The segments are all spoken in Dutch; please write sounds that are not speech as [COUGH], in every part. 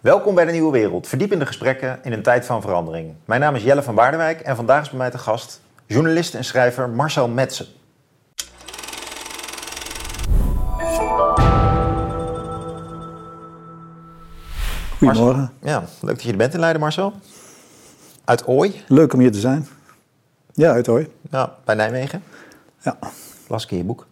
Welkom bij de Nieuwe Wereld, verdiepende gesprekken in een tijd van verandering. Mijn naam is Jelle van Baardewijk en vandaag is bij mij te gast journalist en schrijver Marcel Metsen. Goedemorgen. Ja, leuk dat je er bent in Leiden, Marcel. Uit Ooi. Leuk om hier te zijn. Ja, uit Ooi. Ja, bij Nijmegen. Ja. Las ik in je boek.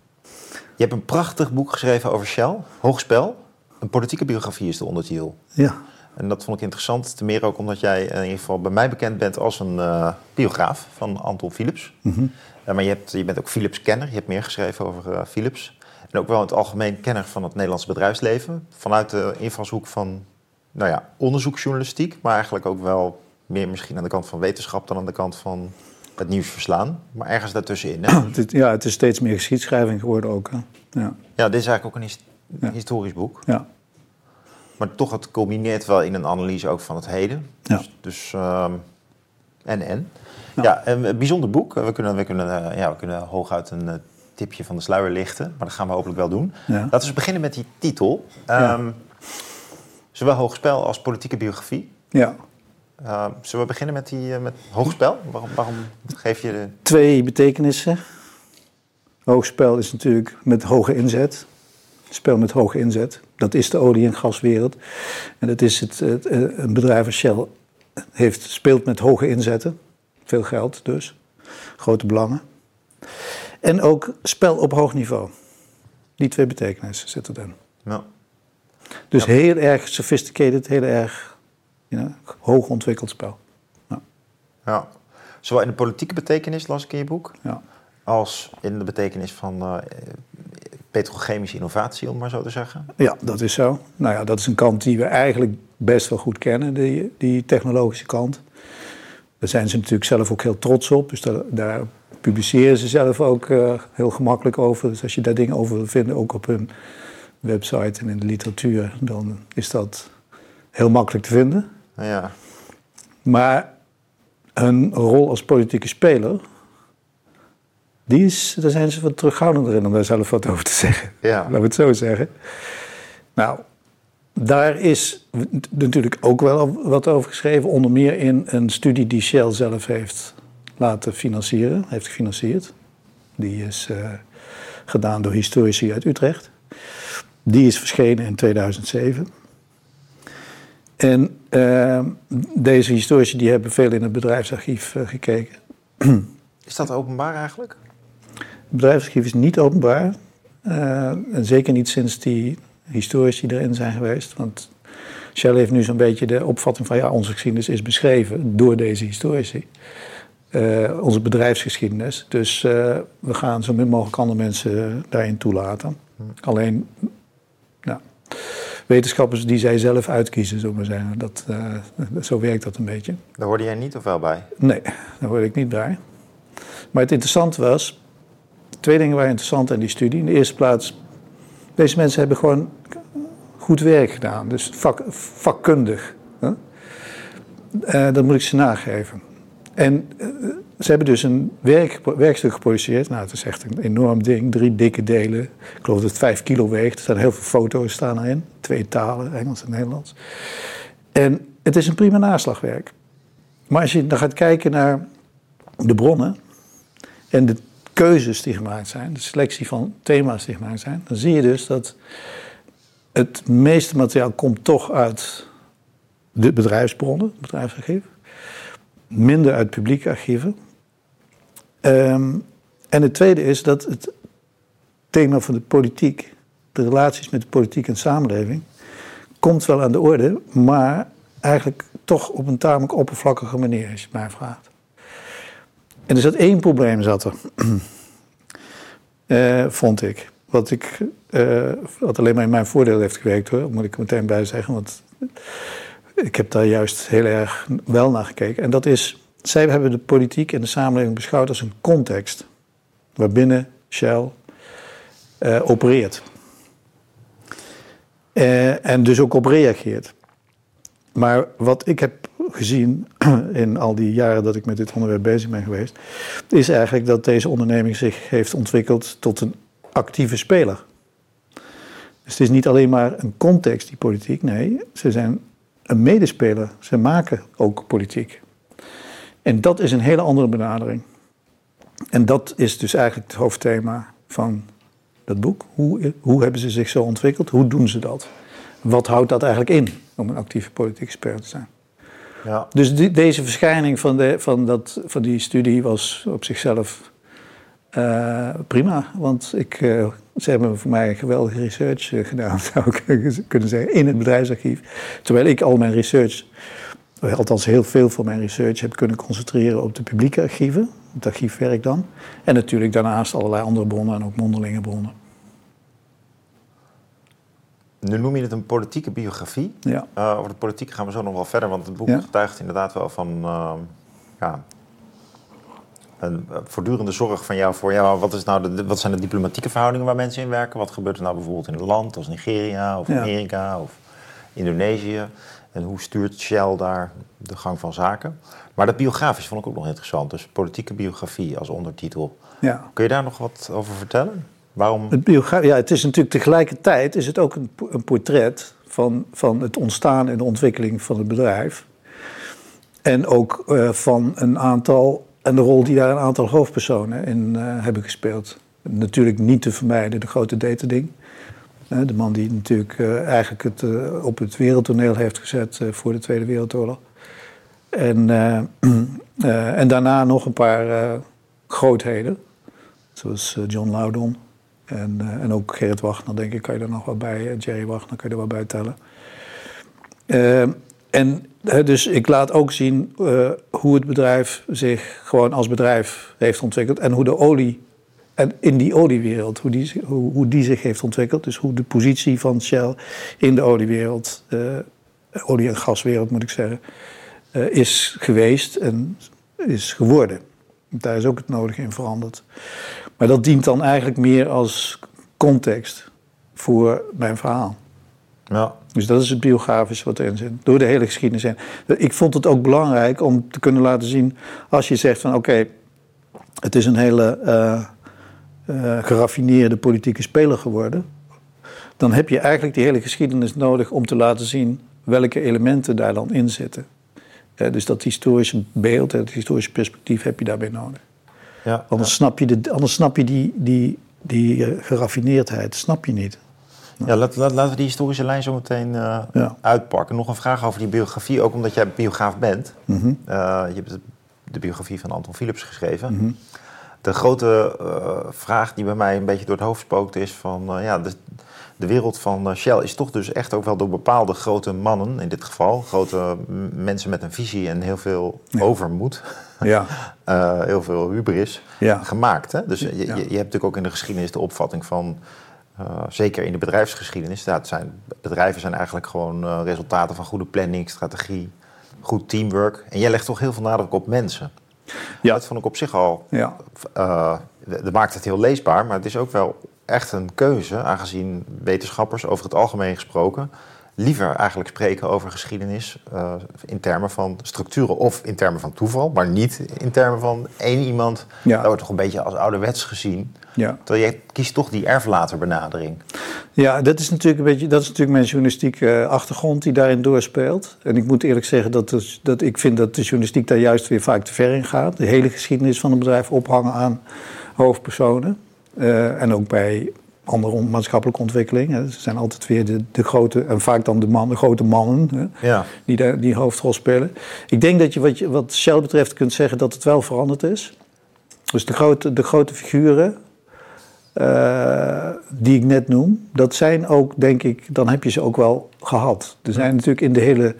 Je hebt een prachtig boek geschreven over Shell, Hoogspel. Een politieke biografie is de ondertitel. Ja. En dat vond ik interessant, te meer ook omdat jij in ieder geval bij mij bekend bent als een uh, biograaf van Anton Philips. Uh, maar je, hebt, je bent ook Philips-kenner, je hebt meer geschreven over uh, Philips. En ook wel in het algemeen kenner van het Nederlandse bedrijfsleven. Vanuit de invalshoek van nou ja, onderzoeksjournalistiek, maar eigenlijk ook wel meer misschien aan de kant van wetenschap dan aan de kant van het nieuws verslaan. Maar ergens daartussenin. Hè? [CLEARS THROAT] ja, het is steeds meer geschiedschrijving geworden ook. Hè? Ja. ja, dit is eigenlijk ook een ja. historisch boek. Ja. Maar toch, het culmineert wel in een analyse ook van het heden. Ja. Dus, dus um, en en. Ja. Ja, een bijzonder boek. We kunnen, we kunnen, uh, ja, we kunnen hooguit een uh, tipje van de sluier lichten. Maar dat gaan we hopelijk wel doen. Ja. Laten we eens beginnen met die titel. Um, Ja. Zowel hoogspel als politieke biografie. ja. Uh, zullen we beginnen met, die, uh, met hoogspel? Waarom, waarom geef je de... Twee betekenissen. Hoogspel is natuurlijk met hoge inzet. Spel met hoge inzet. Dat is de olie- en gaswereld. En dat is het, het, een bedrijf als Shell heeft, speelt met hoge inzetten. Veel geld dus. Grote belangen. En ook spel op hoog niveau. Die twee betekenissen zitten erin. Dus heel erg sophisticated, heel erg ja, hoog ontwikkeld spel. ja. Zowel in de politieke betekenis, las ik in je boek, Ja. als in de betekenis van uh, petrochemische innovatie, om maar zo te zeggen. ja, dat is zo. Nou ja, dat is een kant die we eigenlijk best wel goed kennen, die, die technologische kant. Daar zijn ze natuurlijk zelf ook heel trots op. Dus daar, daar publiceren ze zelf ook uh, heel gemakkelijk over. Dus als je daar dingen over wil vinden, ook op hun website en in de literatuur, dan is dat heel makkelijk te vinden. Ja, Maar hun rol als politieke speler, die is, daar zijn ze wat terughoudender in om daar zelf wat over te zeggen. ja. Laten we het zo zeggen. Nou, daar is natuurlijk ook wel wat over geschreven. Onder meer in een studie die Shell zelf heeft laten financieren, heeft gefinancierd. Die is uh, gedaan door historici uit Utrecht. Die is verschenen in 2007. En uh, deze historici die hebben veel in het bedrijfsarchief uh, gekeken. Is dat openbaar eigenlijk? Bedrijfsarchief is niet openbaar. Uh, en zeker niet sinds die historici erin zijn geweest. Want Shell heeft nu zo'n beetje de opvatting van... ja, onze geschiedenis is beschreven door deze historici. Uh, onze bedrijfsgeschiedenis. Dus uh, we gaan zo min mogelijk andere mensen daarin toelaten. Hm. Alleen, nou, wetenschappers die zij zelf uitkiezen, zullen we maar zeggen. Dat, zo werkt dat een beetje. Daar hoorde jij niet of wel bij? Nee, daar hoorde ik niet bij. Maar het interessante was, twee dingen waren interessant aan die studie. In de eerste plaats, deze mensen hebben gewoon goed werk gedaan. Dus vak, vakkundig. Hè? Uh, dat moet ik ze nageven. En uh, ze hebben dus een werk, werkstuk geproduceerd. Nou, het is echt een enorm ding. Drie dikke delen. Ik geloof dat het vijf kilo weegt. Er staan heel veel foto's staan erin. Twee talen, Engels en Nederlands. En het is een prima naslagwerk. Maar als je dan gaat kijken naar de bronnen en de keuzes die gemaakt zijn, de selectie van thema's die gemaakt zijn, dan zie je dus dat het meeste materiaal komt toch uit de bedrijfsbronnen, het bedrijfsarchief, minder uit publieke archieven. Um, en het tweede is dat het thema van de politiek, de relaties met de politiek en samenleving, komt wel aan de orde, maar eigenlijk toch op een tamelijk oppervlakkige manier, als je het mij vraagt. En er zat één probleem, zat er. uh, [CLEARS THROAT] vond ik. Wat, ik uh, wat alleen maar in mijn voordeel heeft gewerkt hoor, moet ik er meteen bij zeggen. Want ik heb daar juist heel erg wel naar gekeken. En dat is, zij hebben de politiek en de samenleving beschouwd als een context. Waarbinnen Shell uh, opereert. en dus ook op reageert. Maar wat ik heb gezien [CLEARS THROAT] in al die jaren dat ik met dit onderwerp bezig ben geweest, is eigenlijk dat deze onderneming zich heeft ontwikkeld tot een actieve speler. Dus het is niet alleen maar een context, die politiek. Nee, ze zijn een medespeler. Ze maken ook politiek. En dat is een hele andere benadering. En dat is dus eigenlijk het hoofdthema van dat boek. Hoe, hoe hebben ze zich zo ontwikkeld? Hoe doen ze dat? Wat houdt dat eigenlijk in om een actieve politieke speler te zijn? Ja. Dus die, deze verschijning van, de, van, dat, van die studie was op zichzelf uh, prima. Want ik, uh, ze hebben voor mij geweldige research uh, gedaan, [LAUGHS] zou ik kunnen zeggen, in het bedrijfsarchief. Terwijl ik al mijn research, althans heel veel van mijn research, heb kunnen concentreren op de publieke archieven, het archiefwerk dan. En natuurlijk daarnaast allerlei andere bronnen en ook mondelinge bronnen. Nu noem je het een politieke biografie. Ja. over de politiek gaan we zo nog wel verder, want het boek getuigt inderdaad wel van ja, een voortdurende zorg van jou voor ja, wat, is nou de, wat zijn de diplomatieke verhoudingen waar mensen in werken? Wat gebeurt er nou bijvoorbeeld in een land als Nigeria of Amerika of Indonesië? En hoe stuurt Shell daar de gang van zaken? Maar dat biografisch vond ik ook nog interessant. Dus politieke biografie als ondertitel. Ja. Kun je daar nog wat over vertellen? Waarom? Ja, het is natuurlijk tegelijkertijd is het ook een, een portret van, van het ontstaan en de ontwikkeling van het bedrijf. En ook uh, van een aantal en de rol die daar een aantal hoofdpersonen in uh, hebben gespeeld. Natuurlijk niet te vermijden de grote ding. Uh, de man die natuurlijk eigenlijk het op het wereldtoneel heeft gezet voor de Tweede Wereldoorlog. En, [CLEARS THROAT] en daarna nog een paar grootheden. Zoals John Loudon. En, en ook Gerrit Wagner, denk ik, kan je er nog wel bij. Jerry Wagner kan je er wel bij tellen. En dus ik laat ook zien uh, hoe het bedrijf zich gewoon als bedrijf heeft ontwikkeld. En hoe de olie, en in die oliewereld, hoe die, hoe, hoe die zich heeft ontwikkeld. Dus hoe de positie van Shell in de oliewereld, uh, olie- en gaswereld moet ik zeggen, is geweest en is geworden. Daar is ook het nodige in veranderd. Maar dat dient dan eigenlijk meer als context voor mijn verhaal. Ja. Dus dat is het biografische wat erin zit. Door de hele geschiedenis heen. Ik vond het ook belangrijk om te kunnen laten zien. Als je zegt van oké, het is een hele uh, uh, geraffineerde politieke speler geworden. Dan heb je eigenlijk die hele geschiedenis nodig om te laten zien welke elementen daar dan in zitten. Uh, dus dat historische beeld, het historische perspectief heb je daarbij nodig. Ja, anders, Snap je de, anders snap je die, die, die geraffineerdheid snap je niet. Ja, laat, laat, laten we die historische lijn zo meteen uh, uitpakken. Nog een vraag over die biografie, ook omdat jij biograaf bent. Mm -hmm. uh, je hebt de biografie van Anton Philips geschreven. Mm -hmm. De grote uh, vraag die bij mij een beetje door het hoofd spookt is van... ja, de, de wereld van Shell is toch dus echt ook wel door bepaalde grote mannen, in dit geval. Grote mensen met een visie en heel veel ja. overmoed. Ja. [LAUGHS] heel veel hubris ja. gemaakt. Hè? Dus je, je, je hebt natuurlijk ook in de geschiedenis de opvatting van uh, zeker in de bedrijfsgeschiedenis. Dat zijn, bedrijven zijn eigenlijk gewoon uh, resultaten van goede planning, strategie, goed teamwork. En jij legt toch heel veel nadruk op mensen. Ja. Dat vond ik op zich al. Ja. Dat maakt het heel leesbaar, maar het is ook wel echt een keuze, aangezien wetenschappers over het algemeen gesproken liever eigenlijk spreken over geschiedenis uh, in termen van structuren of in termen van toeval, maar niet in termen van één iemand. Ja. Dat wordt toch een beetje als ouderwets gezien. Ja. Terwijl jij kiest toch die erflaterbenadering. Ja, dat is natuurlijk een beetje dat is natuurlijk mijn journalistieke achtergrond die daarin doorspeelt. En ik moet eerlijk zeggen dat, dus, dat ik vind dat de journalistiek daar juist weer vaak te ver in gaat. De hele geschiedenis van een bedrijf ophangen aan hoofdpersonen. Uh, en ook bij andere maatschappelijke ontwikkeling. Hè. Ze zijn altijd weer de, de, grote, en vaak dan de, man, de grote mannen hè, ja. die daar die hoofdrol spelen. Ik denk dat je wat, je wat Shell betreft kunt zeggen dat het wel veranderd is. Dus de grote, de grote figuren uh, die ik net noem, dat zijn ook, denk ik, dan heb je ze ook wel gehad. Er zijn natuurlijk in de hele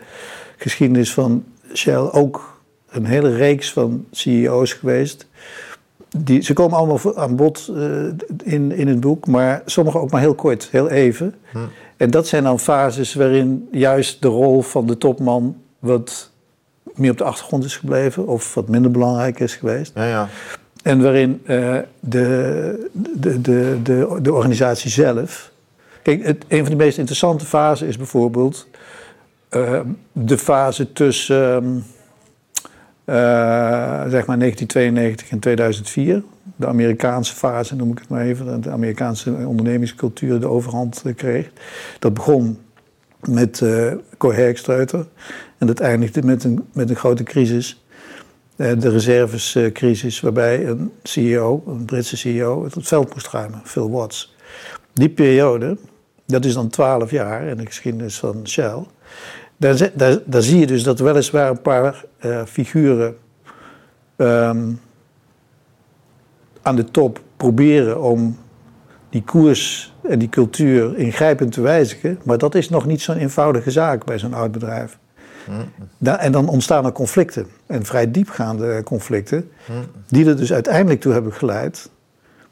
geschiedenis van Shell ook een hele reeks van CEO's geweest die, ze komen allemaal aan bod uh, in, in het boek, maar sommige ook maar heel kort, heel even. Hm. En dat zijn dan fases waarin juist de rol van de topman wat meer op de achtergrond is gebleven of wat minder belangrijk is geweest. Ja, ja. En waarin uh, de, de, de, de, de organisatie zelf. Kijk, het, een van de meest interessante fasen is bijvoorbeeld uh, de fase tussen. Uh, zeg maar 1992 en 2004. De Amerikaanse fase, noem ik het maar even. De Amerikaanse ondernemingscultuur de overhand kreeg. Dat begon met uh. En dat eindigde met een, met een grote crisis. De reservescrisis, waarbij een CEO, een Britse CEO, het veld moest ruimen, Phil Watts. Die periode, dat is dan twaalf jaar in de geschiedenis van Shell. Daar, daar, daar zie je dus dat weliswaar een paar uh, figuren um, aan de top proberen om die koers en die cultuur ingrijpend te wijzigen. Maar dat is nog niet zo'n eenvoudige zaak bij zo'n oud bedrijf. en dan ontstaan er conflicten. En vrij diepgaande conflicten. Die er dus uiteindelijk toe hebben geleid.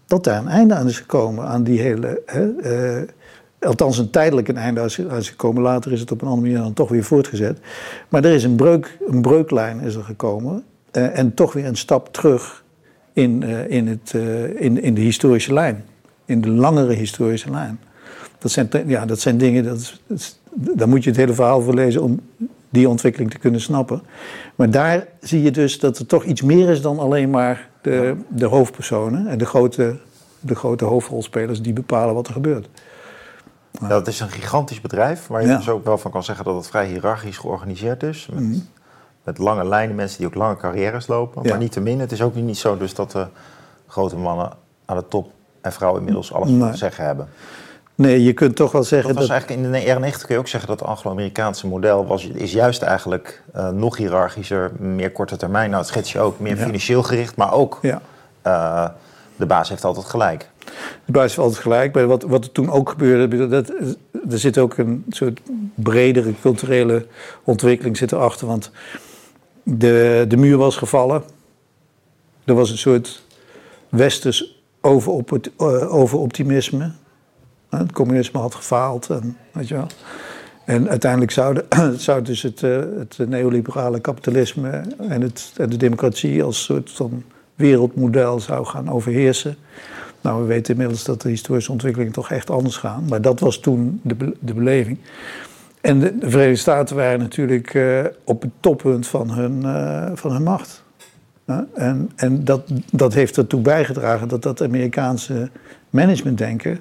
dat daar een einde aan is gekomen aan die hele. Hè, uh, althans, een tijdelijk een einde is gekomen. Later is het op een andere manier dan toch weer voortgezet. Maar er is een, breuk, een breuklijn is er gekomen. Uh, en toch weer een stap terug in, uh, in, het, in, in de historische lijn in de langere historische lijn. Dat zijn, ja, dat zijn dingen, dat, dat, daar moet je het hele verhaal voor lezen om die ontwikkeling te kunnen snappen. Maar daar zie je dus dat er toch iets meer is dan alleen maar de, de hoofdpersonen en de grote, de grote hoofdrolspelers die bepalen wat er gebeurt. Ja, dat is een gigantisch bedrijf, waar je ja. dus ook wel van kan zeggen dat het vrij hiërarchisch georganiseerd is. Met, mm. met lange lijnen, mensen die ook lange carrières lopen. Ja. Maar niet te min, het is ook niet zo dus dat de grote mannen aan de top en vrouwen inmiddels alles nee. te zeggen hebben. Nee, je kunt toch wel zeggen dat... Was dat... eigenlijk in de jaren 90 kun je ook zeggen dat het Anglo-Amerikaanse model was, is juist eigenlijk uh, nog hiërarchischer, meer korte termijn. Nou, het schets je ook meer ja. financieel gericht, maar ook uh, de baas heeft altijd gelijk. De baas heeft altijd gelijk. Maar wat, wat er toen ook gebeurde, dat, er zit ook een soort bredere culturele ontwikkeling zit erachter. Want de, de muur was gevallen. Er was een soort westers over, op het, uh, over optimisme. Het communisme had gefaald, en, weet je wel. En uiteindelijk zou, de, zou dus het, uh, het neoliberale kapitalisme en, het, en de democratie als soort van wereldmodel zou gaan overheersen. Nou, we weten inmiddels dat de historische ontwikkelingen toch echt anders gaan. Maar dat was toen de, de beleving. En de, de Verenigde Staten waren natuurlijk uh, op het toppunt van hun, uh, van hun macht. En, en dat, dat heeft ertoe bijgedragen dat dat Amerikaanse managementdenken,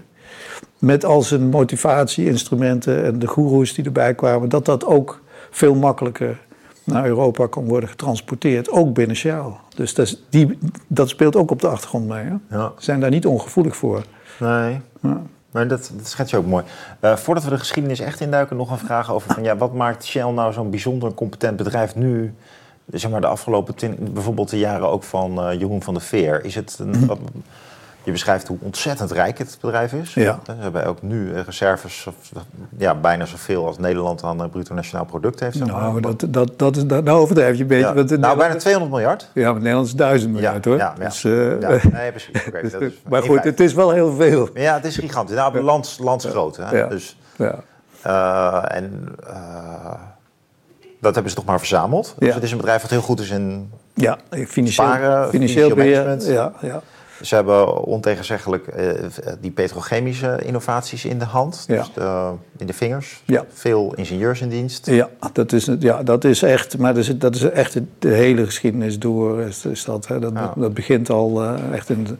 met al zijn motivatie-instrumenten en de goeroes die erbij kwamen, dat dat ook veel makkelijker naar Europa kon worden getransporteerd, ook binnen Shell. Dus dat, is, die, dat speelt ook op de achtergrond mee. Hè? Ja. Ze zijn daar niet ongevoelig voor. Nee. Ja. Maar dat, dat schets je ook mooi. Uh, voordat we de geschiedenis echt induiken, nog een vraag over van ja, wat maakt Shell nou zo'n bijzonder competent bedrijf nu zeg maar, de afgelopen twintig, bijvoorbeeld de jaren ook van uh, Jeroen van der Veer, is het een, [CLEARS THROAT] je beschrijft hoe ontzettend rijk het bedrijf is. Ja. We hebben ook nu reserves, ja, bijna zoveel als Nederland aan bruto nationaal product heeft. Zeg maar. Nou, dat, dat, dat is, dat, nou overdrijf je een beetje. Ja. Want, nou, bijna 200 miljard. Ja, maar Nederland is 1000 miljard hoor. Ja, ja. Dus, uh. [LAUGHS] Nee, precies. Okay, dat is maar goed, het is wel heel veel. Ja, het is gigantisch. Nou, lands, landsgroot. Hè? Ja. Dus, ja. Uh, en... Uh, dat hebben ze toch maar verzameld. Dus Ja. het is een bedrijf wat heel goed is in Ja, financieel, sparen, financieel beheer. management. Ja, ja. Ze hebben ontegenzeggelijk eh, die petrochemische innovaties in de hand, Ja. dus de, in de vingers. Ja. Veel ingenieurs in dienst. Ja, dat is, ja, dat is echt, maar dat is, dat is echt de hele geschiedenis door. Is, is dat, hè? Dat, Ja. dat begint al eh, echt in, de-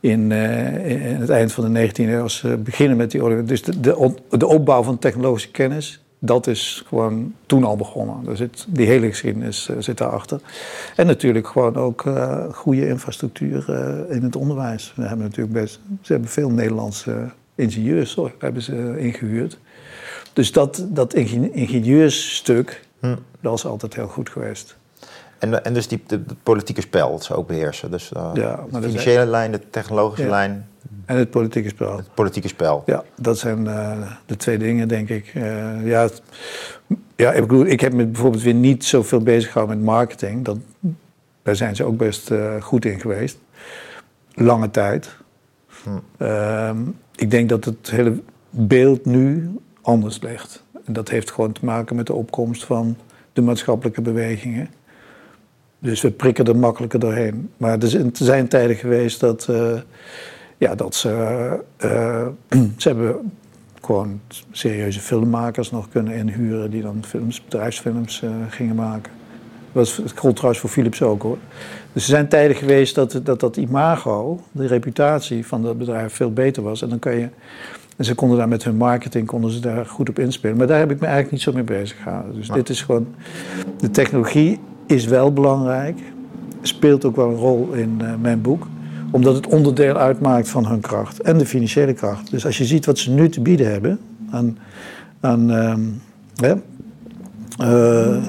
in, eh, in het eind van de 19e eeuw. Als ze beginnen met die olie. Dus de, de, de opbouw van technologische kennis, dat is gewoon toen al begonnen. Er zit, die hele geschiedenis eh, zit daarachter. En natuurlijk gewoon ook eh, goede infrastructuur eh, in het onderwijs. We hebben natuurlijk best, ze hebben veel Nederlandse ingenieurs hoor, hebben ze ingehuurd. Dus dat, dat ingenie- ingenieursstuk, Hm. dat is altijd heel goed geweest. En, en dus die, de, politieke spel, dat ze ook beheersen. Dus uh, Ja, de financiële lijn, de technologische Ja. lijn, En het politieke spel. het politieke spel. Ja, dat zijn eh, de twee dingen, denk ik. Eh, ja, het- ja, ik bedoel, ik heb me bijvoorbeeld weer niet zoveel bezig gehouden met marketing. Dat, daar zijn ze ook best eh, goed in geweest. Lange tijd. Ehm, ik denk dat het hele beeld nu anders ligt. En dat heeft gewoon te maken met de opkomst van de maatschappelijke bewegingen. Dus we prikken er makkelijker doorheen. Maar er zijn, tijden geweest dat, ja, dat ze. eh, [CLEARS THROAT] ze hebben gewoon serieuze filmmakers nog kunnen inhuren. die dan films, bedrijfsfilms eh, gingen maken. Dat gold trouwens voor Philips ook hoor. Dus er zijn tijden geweest dat dat, dat imago, de reputatie van dat bedrijf veel beter was. En dan kan je En ze konden daar met hun marketing konden ze daar goed op inspelen. Maar daar heb ik me eigenlijk niet zo mee bezig gehouden. Dus dit is gewoon. De technologie is wel belangrijk. Speelt ook wel een rol in uh, mijn boek. Omdat het onderdeel uitmaakt van hun kracht. En de financiële kracht. Dus als je ziet wat ze nu te bieden hebben. aan. aan um, uh,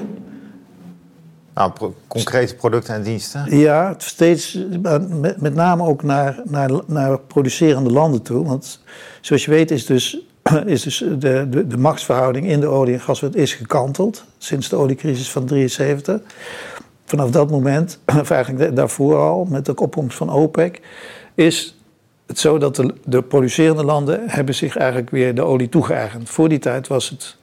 nou, concrete producten en diensten? Ja, steeds, met, met name ook naar, naar, naar producerende landen toe. Want zoals je weet is dus, [CLEARS THROAT] is dus de, de, de machtsverhouding in de olie- en gaswereld is gekanteld sinds de oliecrisis van 73. Vanaf dat moment, [CLEARS THROAT] of eigenlijk daarvoor al, met de opkomst van OPEC, is het zo dat de, de producerende landen hebben zich eigenlijk weer de olie toegeëigend. Voor die tijd was het,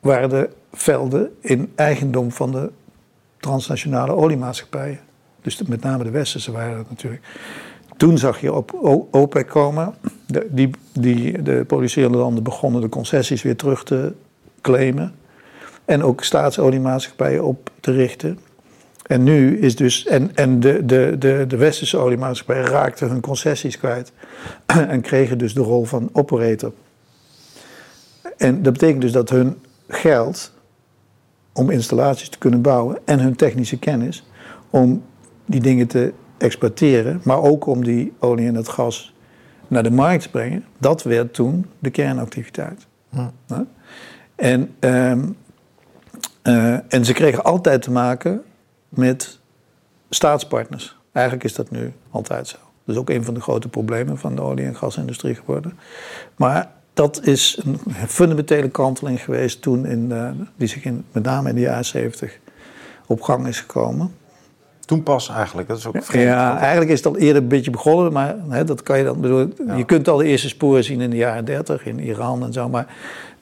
waren de velden in eigendom van de transnationale oliemaatschappijen. Dus met name de westerse waren dat natuurlijk. Toen zag je op OPEC komen. De, die, de producerende landen begonnen de concessies weer terug te claimen. En ook staatsoliemaatschappijen op te richten. En nu is dus. En, en de, de, de, de westerse oliemaatschappijen raakten hun concessies kwijt. [CLEARS THROAT] En kregen dus de rol van operator. En dat betekent dus dat hun geld om installaties te kunnen bouwen en hun technische kennis om die dingen te exploiteren, maar ook om die olie en het gas naar de markt te brengen, dat werd toen de kernactiviteit. En, uh, uh, en ze kregen altijd te maken met staatspartners. Eigenlijk is dat nu altijd zo. Dat is ook een van de grote problemen van de olie- en gasindustrie geworden. Maar dat is een fundamentele kanteling geweest toen, in, uh, die zich in, met name in de jaren 70 op gang is gekomen. Toen pas eigenlijk, dat is ook vreemd. Ja, eigenlijk is het al eerder een beetje begonnen, maar hè, dat kan je dan bedoel, Je kunt al de eerste sporen zien in de jaren 30 in Iran en zo, maar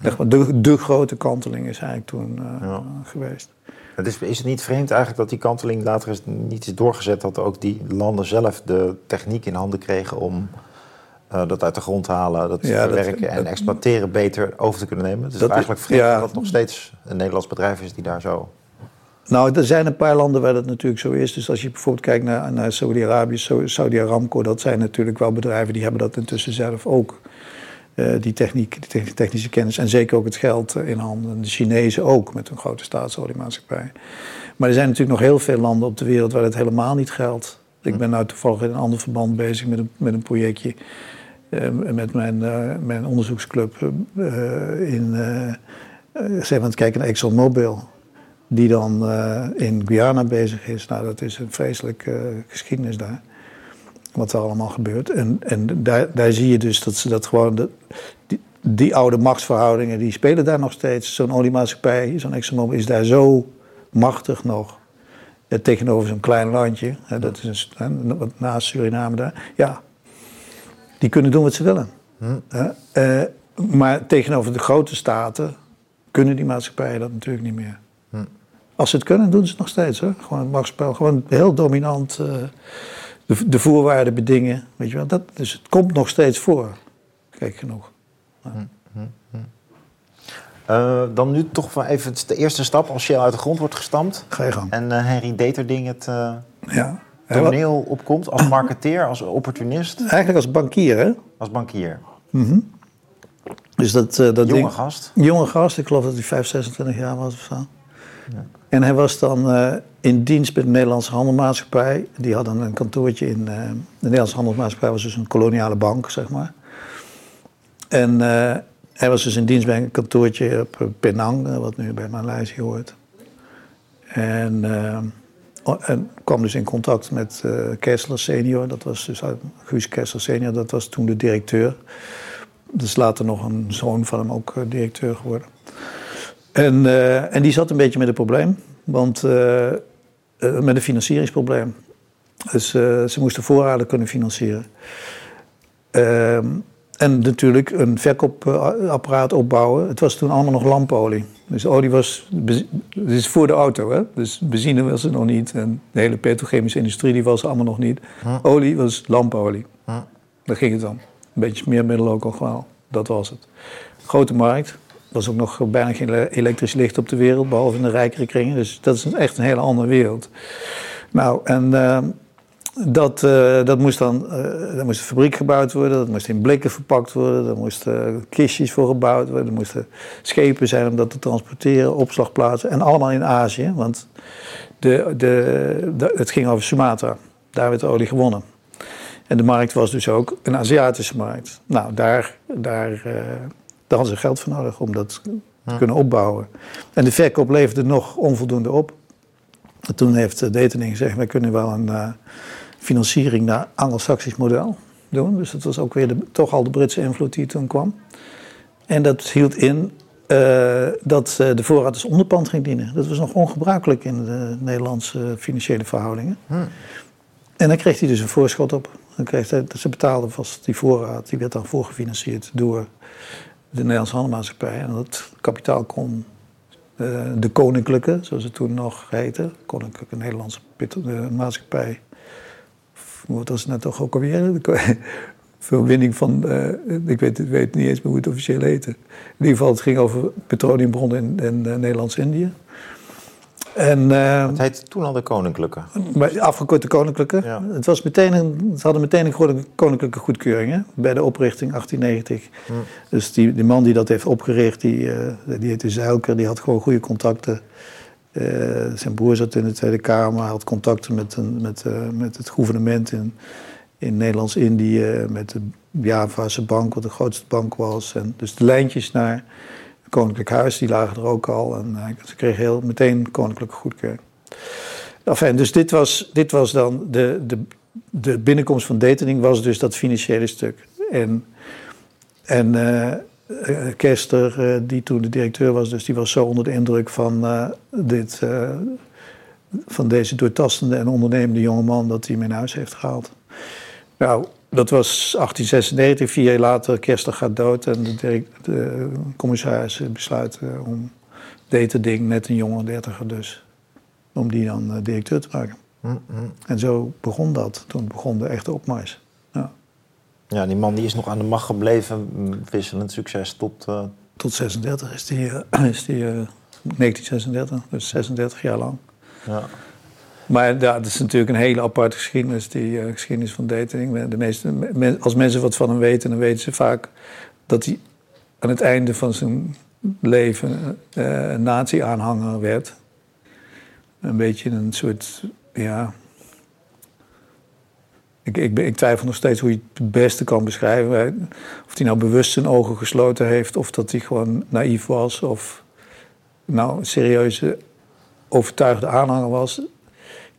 ja. de, de, grote kanteling is eigenlijk toen uh, ja. geweest. Het is, is het niet vreemd eigenlijk dat die kanteling later is, niet is doorgezet, dat ook die landen zelf de techniek in handen kregen om uh, dat uit de grond halen, dat ja, verwerken en exploiteren beter over te kunnen nemen. Het is dat, eigenlijk vreemd ja, dat het nog steeds een Nederlands bedrijf is die daar zo... Nou, er zijn een paar landen waar dat natuurlijk zo is. Dus als je bijvoorbeeld kijkt naar, naar Saudi-Arabië, Saudi Aramco, dat zijn natuurlijk wel bedrijven die hebben dat intussen zelf ook. Uh, die techniek, die technische kennis en zeker ook het geld in handen. De Chinezen ook, met een grote staatsoliemaatschappij. Maar er zijn natuurlijk nog heel veel landen op de wereld waar het helemaal niet geldt. Ik ben nou toevallig in een ander verband bezig met een, met een projectje uh, met mijn, uh, mijn onderzoeksclub in, zijn aan het kijken naar ExxonMobil. Die dan in Guyana bezig is. Nou, dat is een vreselijke geschiedenis daar. Wat er allemaal gebeurt. En, en daar, daar zie je dus dat ze dat gewoon. De, die, die oude machtsverhoudingen, die spelen daar nog steeds. Zo'n oliemaatschappij, zo'n ExxonMobil is daar zo machtig nog tegenover zo'n klein landje, hè, dat is een, wat naast Suriname daar. Ja, die kunnen doen wat ze willen. Hm. Uh, maar tegenover de grote staten kunnen die maatschappijen dat natuurlijk niet meer. Hm. Als ze het kunnen, doen ze het nog steeds. Hoor. Gewoon machtsspel, gewoon heel dominant uh, de, de, voorwaarden bedingen. Weet je wel. Dat, dus het komt nog steeds voor. Kijk genoeg. Ja. Hm. Uh, dan nu toch wel even de eerste stap als je uit de grond wordt gestampt. Ga je gang. En uh, Henry Deterding het ja. toneel opkomt als marketeer, als opportunist. Eigenlijk als bankier, hè? Als bankier. Mm -hmm. Dus dat, dat jonge ding, gast? Jonge gast, ik geloof dat hij 5, 26 jaar was of zo. Ja. En hij was dan in dienst bij de Nederlandse Handelmaatschappij. Die hadden een kantoortje in. de Nederlandse Handelmaatschappij was dus een koloniale bank, zeg maar. En hij was dus in dienst bij een kantoortje op Penang, eh, wat nu bij Maleisië hoort. En, en kwam dus in contact met Kessler senior, dat was dus Guus Kessler senior, dat was toen de directeur. Dus later nog een zoon van hem ook directeur geworden. En, uh, en die zat een beetje met een probleem, want met een financieringsprobleem. Dus ze moesten voorraden kunnen financieren. Ehm, en natuurlijk een verkoopapparaat opbouwen. Het was toen allemaal nog lampolie. Dus olie was, is voor de auto, hè? dus benzine was er nog niet. En de hele petrochemische industrie die was er allemaal nog niet. Olie was lampolie. Huh. Daar ging het dan. Een beetje meer middel ook al Dat was het. Grote markt. Was ook nog bijna geen elektrisch licht op de wereld, behalve in de rijkere kringen. Dus dat is echt een hele andere wereld. Nou, en, uh, dat, uh, dat moest dan, uh, moest een fabriek gebouwd worden, dat moest in blikken verpakt worden, er moesten kistjes voor gebouwd worden, er moesten schepen zijn om dat te transporteren, opslagplaatsen en allemaal in Azië, want de, de, de, het ging over Sumatra, daar werd de olie gewonnen. En de markt was dus ook een Aziatische markt. Nou, daar, daar, uh, daar hadden ze geld voor nodig om dat te kunnen opbouwen. En de verkoop leverde nog onvoldoende op. En toen heeft Detening gezegd, wij kunnen wel een financiering naar Anglo-Saxisch model doen. Dus dat was ook weer de, toch al de Britse invloed die toen kwam. En dat hield in uh, dat uh, de voorraad als onderpand ging dienen. Dat was nog ongebruikelijk in de Nederlandse financiële verhoudingen. Hmm. En dan kreeg hij dus een voorschot op. Dan kreeg hij, ze betaalden vast die voorraad, die werd dan voorgefinancierd door de Nederlandse Handelmaatschappij. En dat kapitaal kon uh, de Koninklijke, zoals het toen nog heette, Koninklijke Nederlandse Maatschappij wat was het nou toch ook alweer? [LAUGHS] Verwinning van, uh, ik weet, weet niet eens meer hoe het officieel heette. In ieder geval, het ging over petroleumbronnen in, in Nederlands-Indië. En, uh, het heette toen al de Koninklijke. Afgekort de Koninklijke. Ja. Het, was meteen een, het hadden meteen een koninklijke goedkeuring hè, bij de oprichting 1890. Hm. Dus die, die man die dat heeft opgericht, die, die heette Zuilker, die had gewoon goede contacten uh, zijn broer zat in de Tweede Kamer, had contacten met, een, met, met het gouvernement in, in Nederlands-Indië, met de Javase bank, wat de grootste bank was. En dus de lijntjes naar Koninklijk Huis, die lagen er ook al. En uh, ze kregen heel meteen koninklijke goedkeuring. Enfin, dus dit was, dit was dan de, de, de binnenkomst van Detening was dus dat financiële stuk. En, en uh, Kester, die toen de directeur was, dus die was zo onder de indruk van, dit, van deze doortastende en ondernemende jongeman dat hij hem in huis heeft gehaald. Nou, dat was 1896, vier jaar later, Kester gaat dood en de, de commissaris besluit om deze ding, net een jonge dertiger dus, om die dan directeur te maken. Mm -hmm. En zo begon dat. Toen begon de echte opmars. Ja, die man die is nog aan de macht gebleven, wisselend succes tot... Uh... Tot 36 is die, uh, [CLEARS THROAT] is die uh, 1936, dus 36 jaar lang. Ja. Maar dat is natuurlijk een hele aparte geschiedenis, die uh, geschiedenis van dating. De meeste, als mensen wat van hem weten, dan weten ze vaak dat hij aan het einde van zijn leven een nazi-aanhanger werd. Een beetje een soort, ja, ik, ik, ik, twijfel nog steeds hoe je het het beste kan beschrijven. Of hij nou bewust zijn ogen gesloten heeft, of dat hij gewoon naïef was, of nou een serieuze, overtuigde aanhanger was.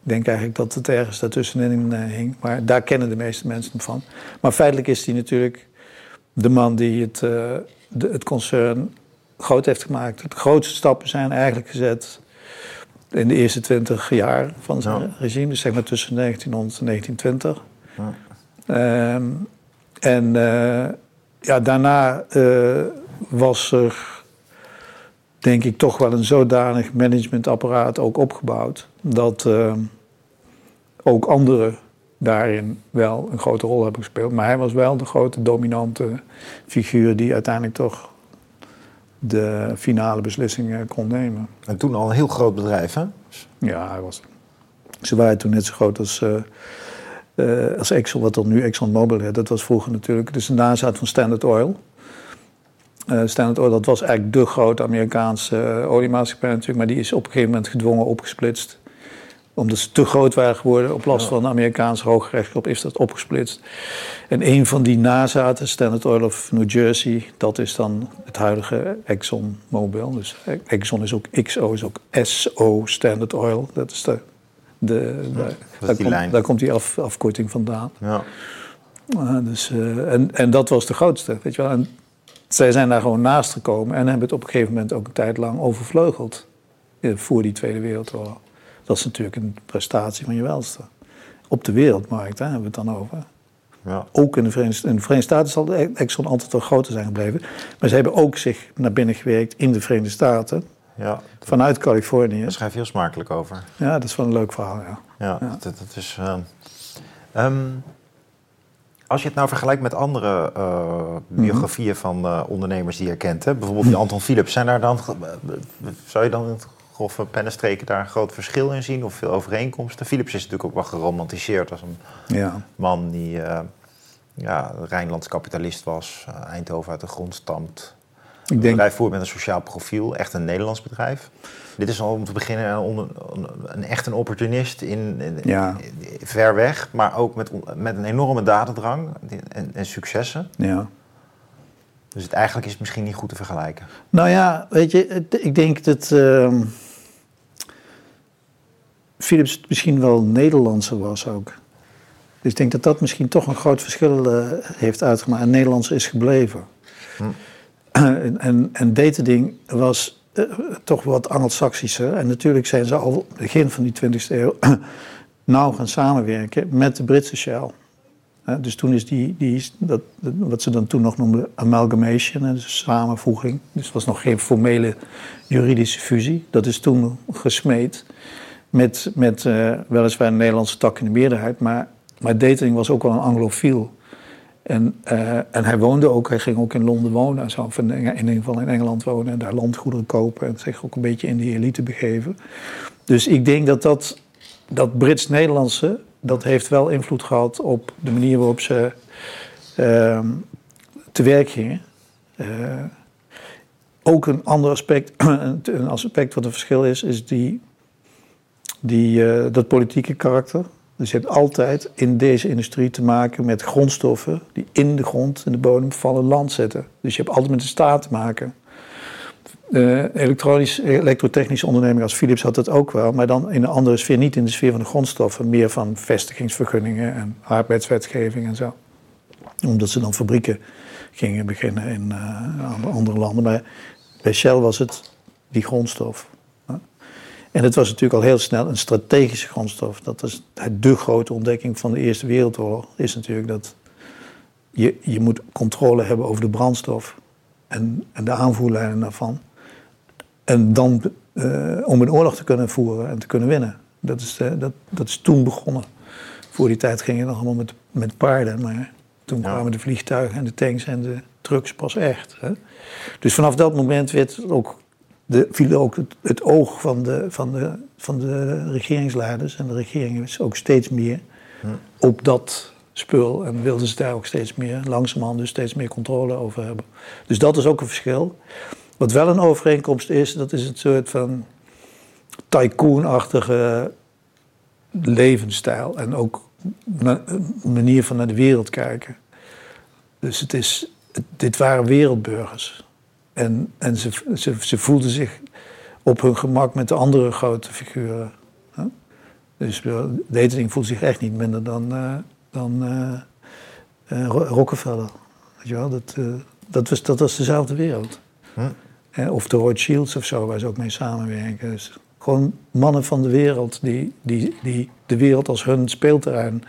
Ik denk eigenlijk dat het ergens daartussenin uh, hing. Maar daar kennen de meeste mensen hem van. Maar feitelijk is hij natuurlijk de man die het, uh, de, het concern groot heeft gemaakt. De grootste stappen zijn eigenlijk gezet in de eerste twintig jaar van zijn regime. Dus zeg maar tussen 1900 en 1920. Ehm, en uh, ja, daarna uh, was er, denk ik, toch wel een zodanig managementapparaat ook opgebouwd. Dat uh, ook anderen daarin wel een grote rol hebben gespeeld. Maar hij was wel de grote dominante figuur die uiteindelijk toch de finale beslissingen kon nemen. En toen al een heel groot bedrijf, hè? Ja, hij was. Ze waren toen net zo groot als uh, als Exxon, wat dan nu ExxonMobil heet. Dat was vroeger natuurlijk dus de nazaat van Standard Oil. Uh, Standard Oil, dat was eigenlijk de grote Amerikaanse uh, oliemaatschappij natuurlijk, maar die is op een gegeven moment gedwongen opgesplitst. Omdat ze te groot waren geworden op last van de Amerikaanse hooggerechtshof is dat opgesplitst. En een van die nazaten, Standard Oil of New Jersey, dat is dan het huidige ExxonMobil. Dus Exxon is ook XO, is ook SO, Standard Oil. Dat is de de, daar, komt, daar, komt, die af, afkorting vandaan. Ja. Uh, dus, uh, en, en dat was de grootste, weet je wel. En zij zijn daar gewoon naast gekomen en hebben het op een gegeven moment ook een tijd lang overvleugeld. Uh, voor die Tweede Wereldoorlog. Dat is natuurlijk een prestatie van je welste. Op de wereldmarkt hè, hebben we het dan over. Ja. Ook in de, Verenigde, in de Verenigde Staten zal de Exxon altijd wel groter zijn gebleven. Maar ze hebben ook zich naar binnen gewerkt in de Verenigde Staten. Ja, Vanuit Californië. Daar schrijf je heel smakelijk over. Ja, dat is wel een leuk verhaal, ja. Ja, Dat, dat, is... Uh, als je het nou vergelijkt met andere uh, biografieën van uh, ondernemers die je kent, hè? bijvoorbeeld die [LAUGHS] Anton Philips, zijn daar dan, zou je dan grove pennenstreken daar een groot verschil in zien of veel overeenkomsten? Philips is natuurlijk ook wel geromantiseerd als een Ja. man die uh, ja, Rijnlands kapitalist was, uh, Eindhoven uit de grond stamt. Ik Een denk, bedrijf voert met een sociaal profiel, echt een Nederlands bedrijf. Dit is al om te beginnen een, een, een echt een opportunist in, in- Ja. ver weg, maar ook met, met een enorme dadendrang en, en successen. ja. Dus het, eigenlijk is het misschien niet goed te vergelijken. Nou ja, weet je, het- ik denk dat ehm, Philips misschien wel Nederlandser was ook. Dus ik denk dat dat misschien toch een groot verschil eh, heeft uitgemaakt. En Nederlands is gebleven. Hm. [CLEARS THROAT] en, en, en Datading was eh, toch wat Anglo-Saxischer. En natuurlijk zijn ze al begin van die 20e eeuw [CLEARS THROAT] nauw gaan samenwerken met de Britse Shell. Dus toen is die, die dat, wat ze dan toen nog noemden amalgamation, dus samenvoeging. Dus het was nog geen formele juridische fusie. Dat is toen gesmeed met, met eh, weliswaar een Nederlandse tak in de meerderheid. Maar, maar Datering was ook wel een anglofiel. En, eh, en hij woonde ook, hij ging ook in Londen wonen. en zo, of in, in ieder geval in Engeland wonen en daar landgoederen kopen. En zich ook een beetje in die elite begeven. Dus ik denk dat dat, dat Brits-Nederlandse, dat heeft wel invloed gehad op de manier waarop ze ehm, te werk gingen. Eh, ook een ander aspect, [CLEARS THROAT] een aspect wat een verschil is, is die, die, eh, dat politieke karakter. Dus je hebt altijd in deze industrie te maken met grondstoffen die in de grond, in de bodem vallen, land zetten. Dus je hebt altijd met de staat te maken. Eh elektronisch, elektrotechnische onderneming als Philips had dat ook wel, maar dan in een andere sfeer, niet in de sfeer van de grondstoffen, meer van vestigingsvergunningen en arbeidswetgeving en zo. Omdat ze dan fabrieken gingen beginnen in eh, andere landen. Maar bij Shell was het die grondstof. En het was natuurlijk al heel snel een strategische grondstof. Dat was de grote ontdekking van de Eerste Wereldoorlog. Is natuurlijk dat je, je moet controle hebben over de brandstof en, en de aanvoerlijnen daarvan. En dan eh, om een oorlog te kunnen voeren en te kunnen winnen. Dat is, eh, dat, dat is toen begonnen. Voor die tijd ging het nog allemaal met, met paarden. Maar toen Ja. kwamen de vliegtuigen en de tanks en de trucks pas echt. Hè. Dus vanaf dat moment werd ook de, viel ook het, het oog van de, van, de, van de regeringsleiders en de regeringen ook steeds meer op dat spul. En wilden ze daar ook steeds meer, langzamerhand dus steeds meer controle over hebben. Dus dat is ook een verschil. Wat wel een overeenkomst is, dat is een soort van tycoon-achtige levensstijl. En ook manier van naar de wereld kijken. Dus het is, dit waren wereldburgers. En, en ze, ze, voelden zich op hun gemak met de andere grote figuren. Dus Detering voelt zich echt niet minder dan, eh, dan eh, eh, Ro- Rockefeller. Weet je wel? Dat, dat, was, dat was dezelfde wereld. Hm. Of de Rothschilds of zo, waar ze ook mee samenwerken. Dus gewoon mannen van de wereld die, die, die de wereld als hun speelterrein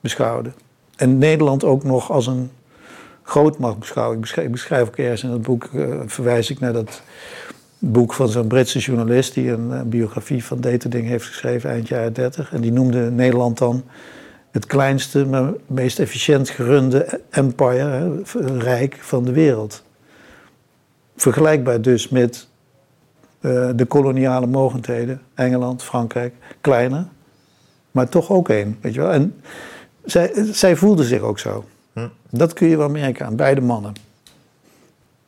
beschouwden. En Nederland ook nog als een grootmacht beschouwen. Ik beschrijf, ik ook ergens in het boek, eh, verwijs ik naar dat boek van zo'n Britse journalist... die een, eh, biografie van Deterding heeft geschreven eind jaren 30. En die noemde Nederland dan het kleinste, maar meest efficiënt gerunde empire, hè, rijk van de wereld. Vergelijkbaar dus met eh, de koloniale mogendheden, Engeland, Frankrijk, kleiner, maar toch ook één, weet je wel. En zij, zij voelden zich ook zo. Hm. Dat kun je wel merken aan beide mannen.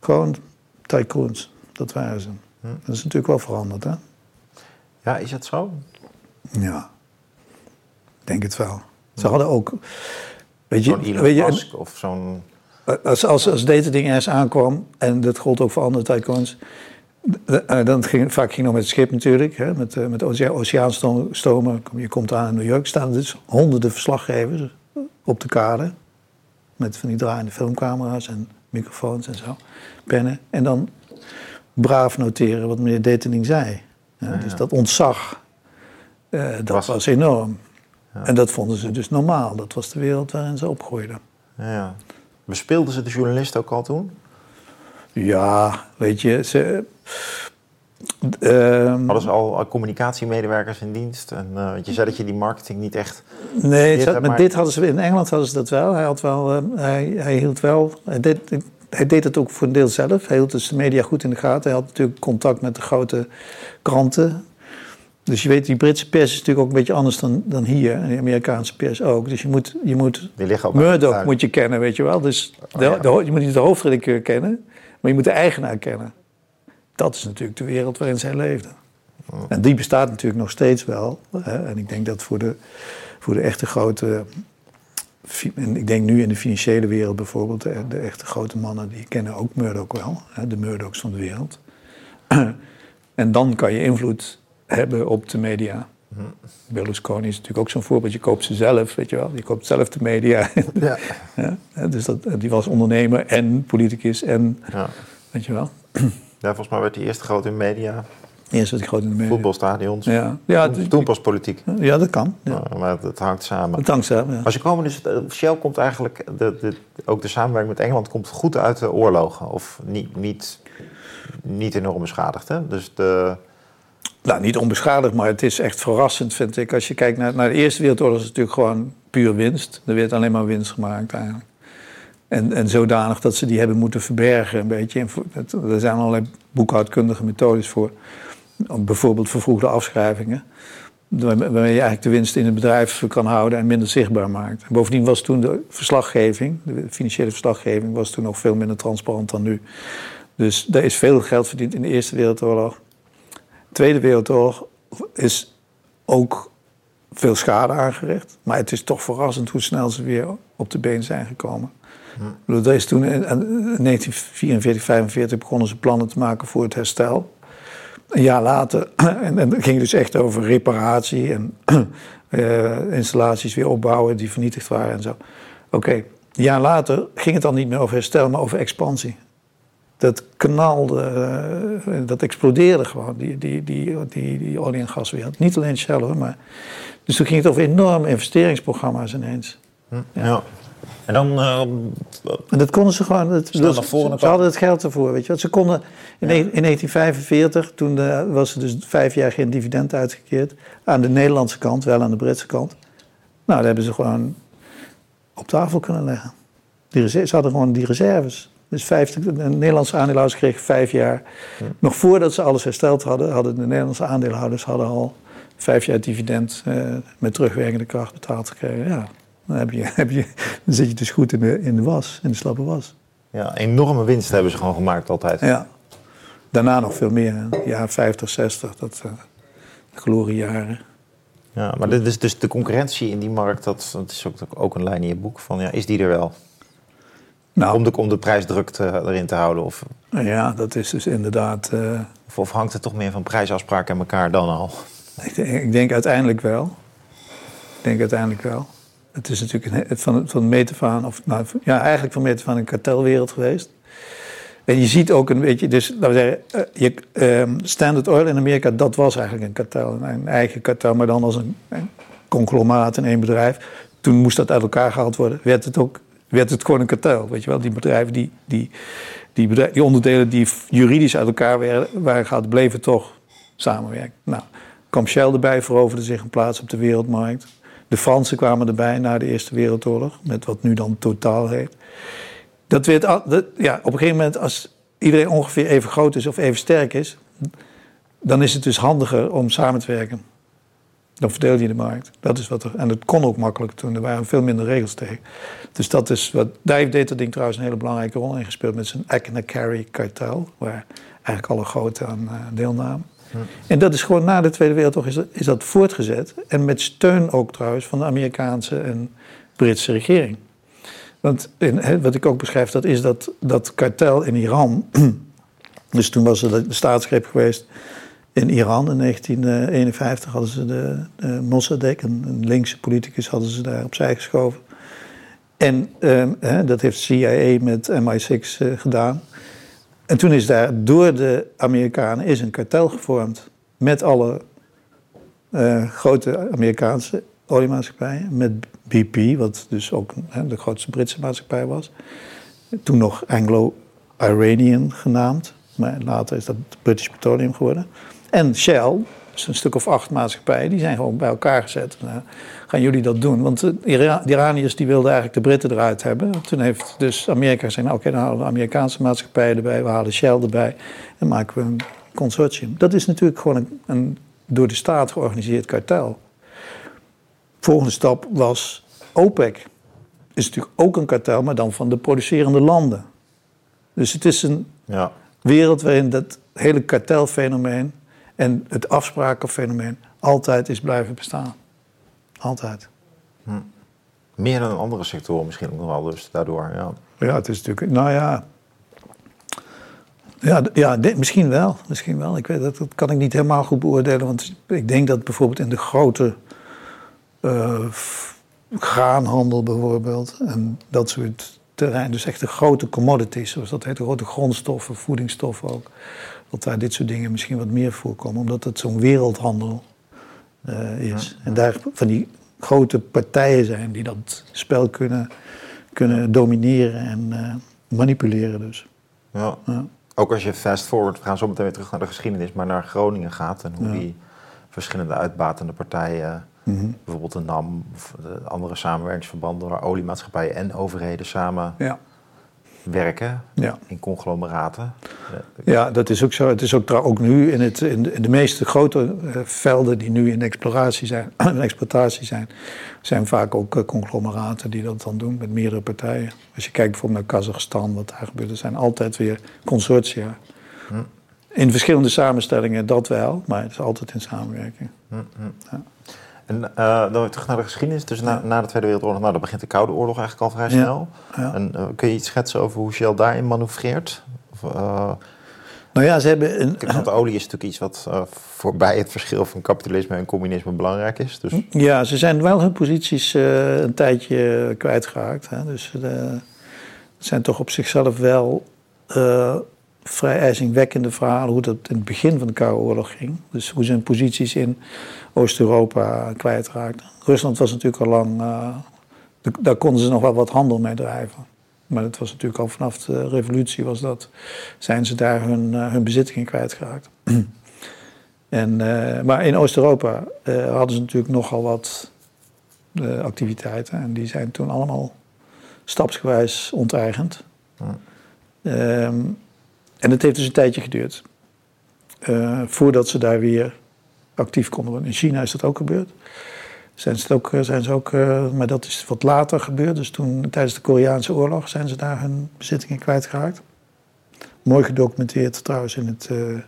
Gewoon tycoons, dat waren ze. Hm. Dat is natuurlijk wel veranderd, hè? Ja, is dat zo? Ja, ik denk het wel. Ze hadden ook, weet je, Zo'n Elon weet je Musk of zo'n... als, als, als deze ding ergens aankwam, en dat gold ook voor andere tycoons, eh, dan ging, vaak ging nog met het schip natuurlijk, hè, met, eh, met ocea- oceaanstomen. Je komt aan in New York, staan dus honderden verslaggevers op de kade. Met van die draaiende filmcamera's en microfoons en zo, pennen. En dan braaf noteren wat meneer Detening zei. Ja, Ja, dus ja. dat ontzag, eh, dat Was- was, enorm. En dat vonden ze dus normaal. Dat was de wereld waarin ze opgroeiden. Ja. Bespeelden ze de journalist ook al toen? Ja, weet je, ze. ehm, Hadden ze al communicatiemedewerkers in dienst? En, eh, je zei dat je die marketing niet echt... nee, met maar- dit hadden ze in Engeland hadden ze dat wel. Hij had wel, eh, hij, hij hield wel. Hij deed, hij deed het ook voor een deel zelf. Hij hield dus de media goed in de gaten. Hij had natuurlijk contact met de grote kranten. Dus je weet, die Britse pers is natuurlijk ook een beetje anders dan, dan hier. En de Amerikaanse pers ook. Dus je moet, je moet Die liggen ook Murdoch moet je kennen, weet je wel. Dus de, ja. de ho- je moet niet de hoofdredacteur kennen, maar je moet de eigenaar kennen. Dat is natuurlijk de wereld waarin zij leefden. En die bestaat natuurlijk nog steeds wel. Hè? En ik denk dat voor de, voor de echte grote... En ik denk nu in de financiële wereld bijvoorbeeld... de, de echte grote mannen, die kennen ook Murdoch wel. Hè? De Murdochs van de wereld. [CLEARS THROAT] en dan kan je invloed hebben op de media. Berlusconi is natuurlijk ook zo'n voorbeeld. Je koopt ze zelf, weet je wel. Je koopt zelf de media. Ja. [LAUGHS] Ja, dus dat, die was ondernemer en politicus en, Ja. weet je wel. [CLEARS THROAT] ja, volgens mij werd hij eerst groot in media, Eerst ik groot in de media. voetbalstadions. Ja, ja, Toen, toen pas politiek. ja dat kan. Ja. Maar- Maar het hangt samen. Dankzij, ja. Maar ze komen dus, eh, Shell komt eigenlijk, de, de, ook de samenwerking met Engeland komt goed uit de oorlogen. Of niet, niet, niet enorm beschadigd. Hè? Dus de, Nou, niet onbeschadigd, maar het is echt verrassend, vind ik. Als je kijkt naar, naar de Eerste Wereldoorlog, is het natuurlijk gewoon puur winst. Er werd alleen maar winst gemaakt eigenlijk. En, en zodanig dat ze die hebben moeten verbergen een beetje. Er zijn allerlei boekhoudkundige methodes voor. Bijvoorbeeld vervroegde afschrijvingen. Waar- Waarmee je eigenlijk de winst in het bedrijf kan houden en minder zichtbaar maakt. En bovendien was toen de verslaggeving, de financiële verslaggeving, was toen nog veel minder transparant dan nu. Dus er is veel geld verdiend in de Eerste Wereldoorlog. Tweede Wereldoorlog is ook veel schade aangericht. Maar het is toch verrassend hoe snel ze weer op de been zijn gekomen. Dat is toen in, in 1944, 45 begonnen ze plannen te maken voor het herstel. Een jaar later, [CLEARS THROAT] en, en dat ging dus echt over reparatie en [CLEARS THROAT] eh, installaties weer opbouwen die vernietigd waren en zo. Oké, een jaar later ging het dan niet meer over herstel, maar over expansie. Dat knalde, eh, dat explodeerde gewoon, die, die, die, die, die olie- en gaswereld. Niet alleen Shell hoor, maar... Dus toen ging het over enorme investeringsprogramma's ineens. ja. En dan, eh, En dat konden ze gewoon. Dat, ze, hadden het geld ervoor, weet je. wat. Ze konden in, in 1945, toen de- was er dus vijf jaar geen dividend uitgekeerd. Aan de Nederlandse kant, wel aan de Britse kant. Nou, dat hebben ze gewoon op tafel kunnen leggen. Die ze hadden gewoon die reserves. Dus 50, de Nederlandse aandeelhouders kregen vijf jaar. Nog voordat ze alles hersteld hadden, hadden de Nederlandse aandeelhouders hadden al vijf jaar dividend eh, met terugwerkende kracht betaald gekregen. Ja, dan, heb je, [LAUGHS] heb je, dan zit je dus goed in de, in de was, in de slappe was. ja, enorme winst hebben ze gewoon gemaakt altijd. Ja. Daarna nog veel meer. Ja, 50, 60, dat uh, gloriejaren. Ja, maar dit is dus de concurrentie in die markt, dat, dat is ook, ook een lijn in je boek. Van, ja, is die er wel? Nou, Om, de, om de prijsdruk te, erin te houden? Of, ja, dat is dus inderdaad. eh, of, of hangt het toch meer van prijsafspraken en elkaar dan al? ik, denk, ik denk uiteindelijk wel. Ik denk uiteindelijk wel. Het is natuurlijk een, van, van meet af aan, of nou, ja, eigenlijk van meet af aan een kartelwereld geweest. En je ziet ook een beetje, dus laten we zeggen, eh, je, ehm, Standard Oil in Amerika, dat was eigenlijk een kartel, een eigen kartel, maar dan als een, een conglomeraat in één bedrijf. Toen moest dat uit elkaar gehaald worden, werd het ook, werd het gewoon een kartel, weet je wel. Die bedrijven, die, die, die, die onderdelen die juridisch uit elkaar waren, waren gehaald, bleven toch samenwerken. Nou, kwam Shell erbij, veroverde zich een plaats op de wereldmarkt. De Fransen kwamen erbij na de Eerste Wereldoorlog, met wat nu dan Totaal heet. Dat werd, ja, op een gegeven moment, als iedereen ongeveer even groot is of even sterk is, dan is het dus handiger om samen te werken. Dan verdeel je de markt. Dat is wat er, en dat kon ook makkelijk toen. Er waren veel minder regels tegen. Dus dat is wat. Daar heeft dit ding trouwens een hele belangrijke rol in gespeeld met zijn Acna-Carry kartel, waar eigenlijk alle grote aan eh, deelnamen. En dat is gewoon na de Tweede Wereldoorlog is dat, is dat voortgezet. En met steun ook trouwens van de Amerikaanse en Britse regering. Want in, wat ik ook beschrijf, dat is dat, dat kartel in Iran. [CLEARS THROAT] dus toen was er de staatsgreep geweest in Iran in 1951. Hadden ze de, de Mossadegh, een, linkse politicus, hadden ze daar opzij geschoven. En ehm, hè, dat heeft CIA met MI6 eh, gedaan. En toen is daar door de Amerikanen is een kartel gevormd. Met alle eh, grote Amerikaanse oliemaatschappijen. Met BP, wat dus ook hè, de grootste Britse maatschappij was. Toen nog Anglo-Iranian genaamd. Maar later is dat British Petroleum geworden. En Shell, Dus een stuk of acht maatschappijen, die zijn gewoon bij elkaar gezet. Nou, gaan jullie dat doen? Want de Iraniërs die wilden eigenlijk de Britten eruit hebben. Toen heeft dus Amerika gezegd, nou, oké, dan halen we de Amerikaanse maatschappijen erbij, we halen Shell erbij en maken we een consortium. Dat is natuurlijk gewoon een, een door de staat georganiseerd kartel. Volgende stap was OPEC. Is natuurlijk ook een kartel, maar dan van de producerende landen. Dus het is een ja. wereld waarin dat hele kartelfenomeen en het afsprakenfenomeen altijd is blijven bestaan. Altijd. Hm. Meer dan andere sectoren misschien ook nog wel, dus daardoor, ja. Ja, het is natuurlijk, nou ja. Ja, ja misschien wel, misschien wel. Ik weet, dat, dat kan ik niet helemaal goed beoordelen, want ik denk dat bijvoorbeeld in de grote uh, graanhandel bijvoorbeeld en dat soort terrein, dus echt de grote commodities, zoals dat heet, de grote grondstoffen, voedingsstoffen ook, dat daar dit soort dingen misschien wat meer voorkomen, omdat het zo'n wereldhandel uh, is. En daar van die grote partijen zijn die dat spel kunnen, kunnen domineren en uh, manipuleren dus. Ja. ja. Ook als je fast forward, we gaan zo meteen weer terug naar de geschiedenis, maar naar Groningen gaat en hoe die verschillende uitbatende partijen, mhm. bijvoorbeeld de NAM of de andere samenwerkingsverbanden waar oliemaatschappijen en overheden samen ja werken ja. in conglomeraten. Ja, dat is ook zo. Het is ook, ook nu in, het, in, de, meeste grote uh, velden die nu in exploratie zijn, [CLEARS THROAT] in exploitatie zijn, zijn vaak ook uh, conglomeraten die dat dan doen met meerdere partijen. Als je kijkt bijvoorbeeld naar Kazachstan, wat daar gebeurt, er zijn altijd weer consortia. Hm. In verschillende samenstellingen dat wel, maar het is altijd in samenwerking. Hm, hm. Ja. En uh, dan weer terug naar de geschiedenis. Dus na, na, de Tweede Wereldoorlog, nou, dan begint de Koude Oorlog eigenlijk al vrij snel. En uh, kun je iets schetsen over hoe Shell daarin manoeuvreert? Of, uh, nou ja, ze hebben... Een, want olie is natuurlijk iets wat voorbij het verschil van kapitalisme en communisme belangrijk is. Dus... Ja, ze zijn wel hun posities een tijdje kwijtgeraakt. Hè. Dus ze zijn toch op zichzelf wel vrij ijzingwekkende verhalen hoe dat in het begin van de Koude Oorlog ging. Dus hoe ze hun posities in Oost-Europa kwijtraakten. Rusland was natuurlijk al lang, uh, daar konden ze nog wel wat handel mee drijven. Maar dat was natuurlijk al vanaf de revolutie was dat, zijn ze daar hun, uh, hun bezittingen kwijtgeraakt. [CLEARS THROAT] en, uh, maar in Oost-Europa hadden ze natuurlijk nogal wat activiteiten. En die zijn toen allemaal stapsgewijs onteigend. Um, en het heeft dus een tijdje geduurd. Uh, voordat ze daar weer actief konden worden. In China is dat ook gebeurd. Zijn ze ook, eh, zijn ze ook, uh, maar dat is wat later gebeurd. Dus toen, tijdens de Koreaanse oorlog, zijn ze daar hun bezittingen kwijtgeraakt. Mooi gedocumenteerd trouwens in, het, uh,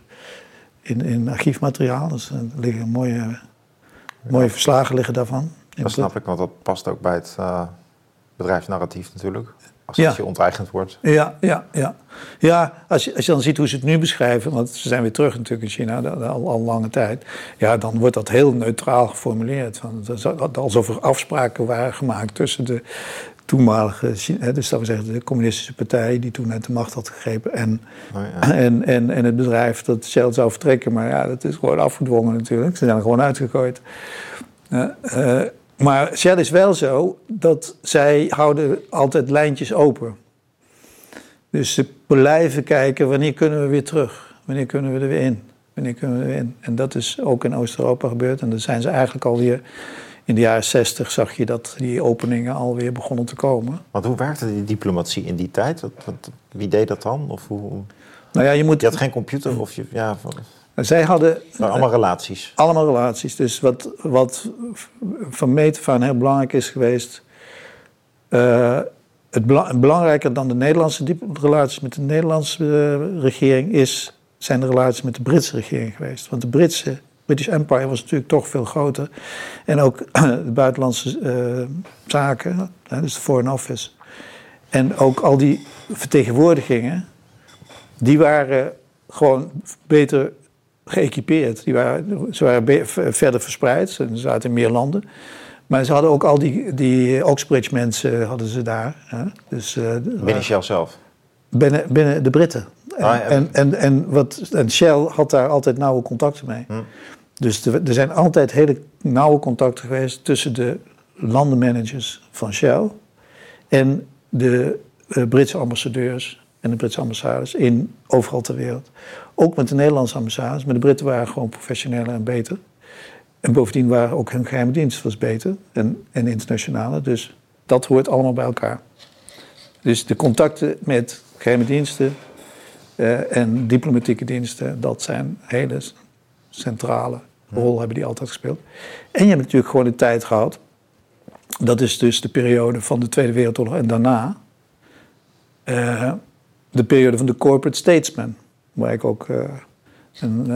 in, in archiefmateriaal. Dus er liggen mooie, mooie verslagen liggen daarvan. Dat snap ik, want dat past ook bij het bedrijfsnarratief natuurlijk als ja. je onteigend wordt. Ja, ja, ja. ja als, je, als je dan ziet hoe ze het nu beschrijven, want ze zijn weer terug natuurlijk in China al, al lange tijd, ja, dan wordt dat heel neutraal geformuleerd. Van, alsof er afspraken waren gemaakt tussen de toenmalige, dus dat we zeggen de communistische partij die toen uit de macht had gegrepen en, oh ja. [CLEARS THROAT] en, en, en het bedrijf dat Shell zou vertrekken. Maar ja, dat is gewoon afgedwongen natuurlijk. Ze zijn er gewoon uitgegooid. Uh, uh, maar Shell is wel zo dat zij houden altijd lijntjes open. Dus ze blijven kijken wanneer kunnen we weer terug? Wanneer kunnen we er weer in? Wanneer kunnen we er weer in? En dat is ook in Oost-Europa gebeurd. En dan zijn ze eigenlijk alweer... In de jaren 60 zag je dat die openingen alweer begonnen te komen. Want hoe werkte die diplomatie in die tijd? Wie deed dat dan? Of hoe... Nou ja, je, moet... je had geen computer of je... Ja, zij hadden... allemaal relaties. Allemaal relaties. Dus wat, wat van meet van heel belangrijk is geweest... Uh, het belangrijker dan de Nederlandse relaties met de Nederlandse uh, regering... Is, zijn de relaties met de Britse regering geweest. Want de Britse British Empire was natuurlijk toch veel groter. En ook [CLEARS THROAT] de buitenlandse uh, zaken, dus de Foreign Office. En ook al die vertegenwoordigingen, die waren gewoon beter geëquipeerd. Die waren, ze waren verder verspreid, ze zaten in meer landen. Maar ze hadden ook al die, die Oxbridge mensen hadden ze daar. Hè? Dus, uh, binnen Shell zelf? Binnen, binnen de Britten. En, ah, en, en, en, wat, en Shell had daar altijd nauwe contacten mee. Hm. Dus er zijn altijd hele nauwe contacten geweest tussen de landenmanagers van Shell en de uh, Britse ambassadeurs en de Britse ambassades in overal ter wereld. Ook met de Nederlandse ambassades, maar de Britten waren gewoon professioneler en beter. En bovendien waren ook hun geheime dienst was beter en, en internationale. Dus dat hoort allemaal bij elkaar. Dus de contacten met geheime diensten uh, en diplomatieke diensten, dat zijn hele centrale rol hebben die altijd gespeeld. En je hebt natuurlijk gewoon de tijd gehad. Dat is dus de periode van de Tweede Wereldoorlog en daarna. Uh, de periode van de corporate statesman, waar ik ook uh, een,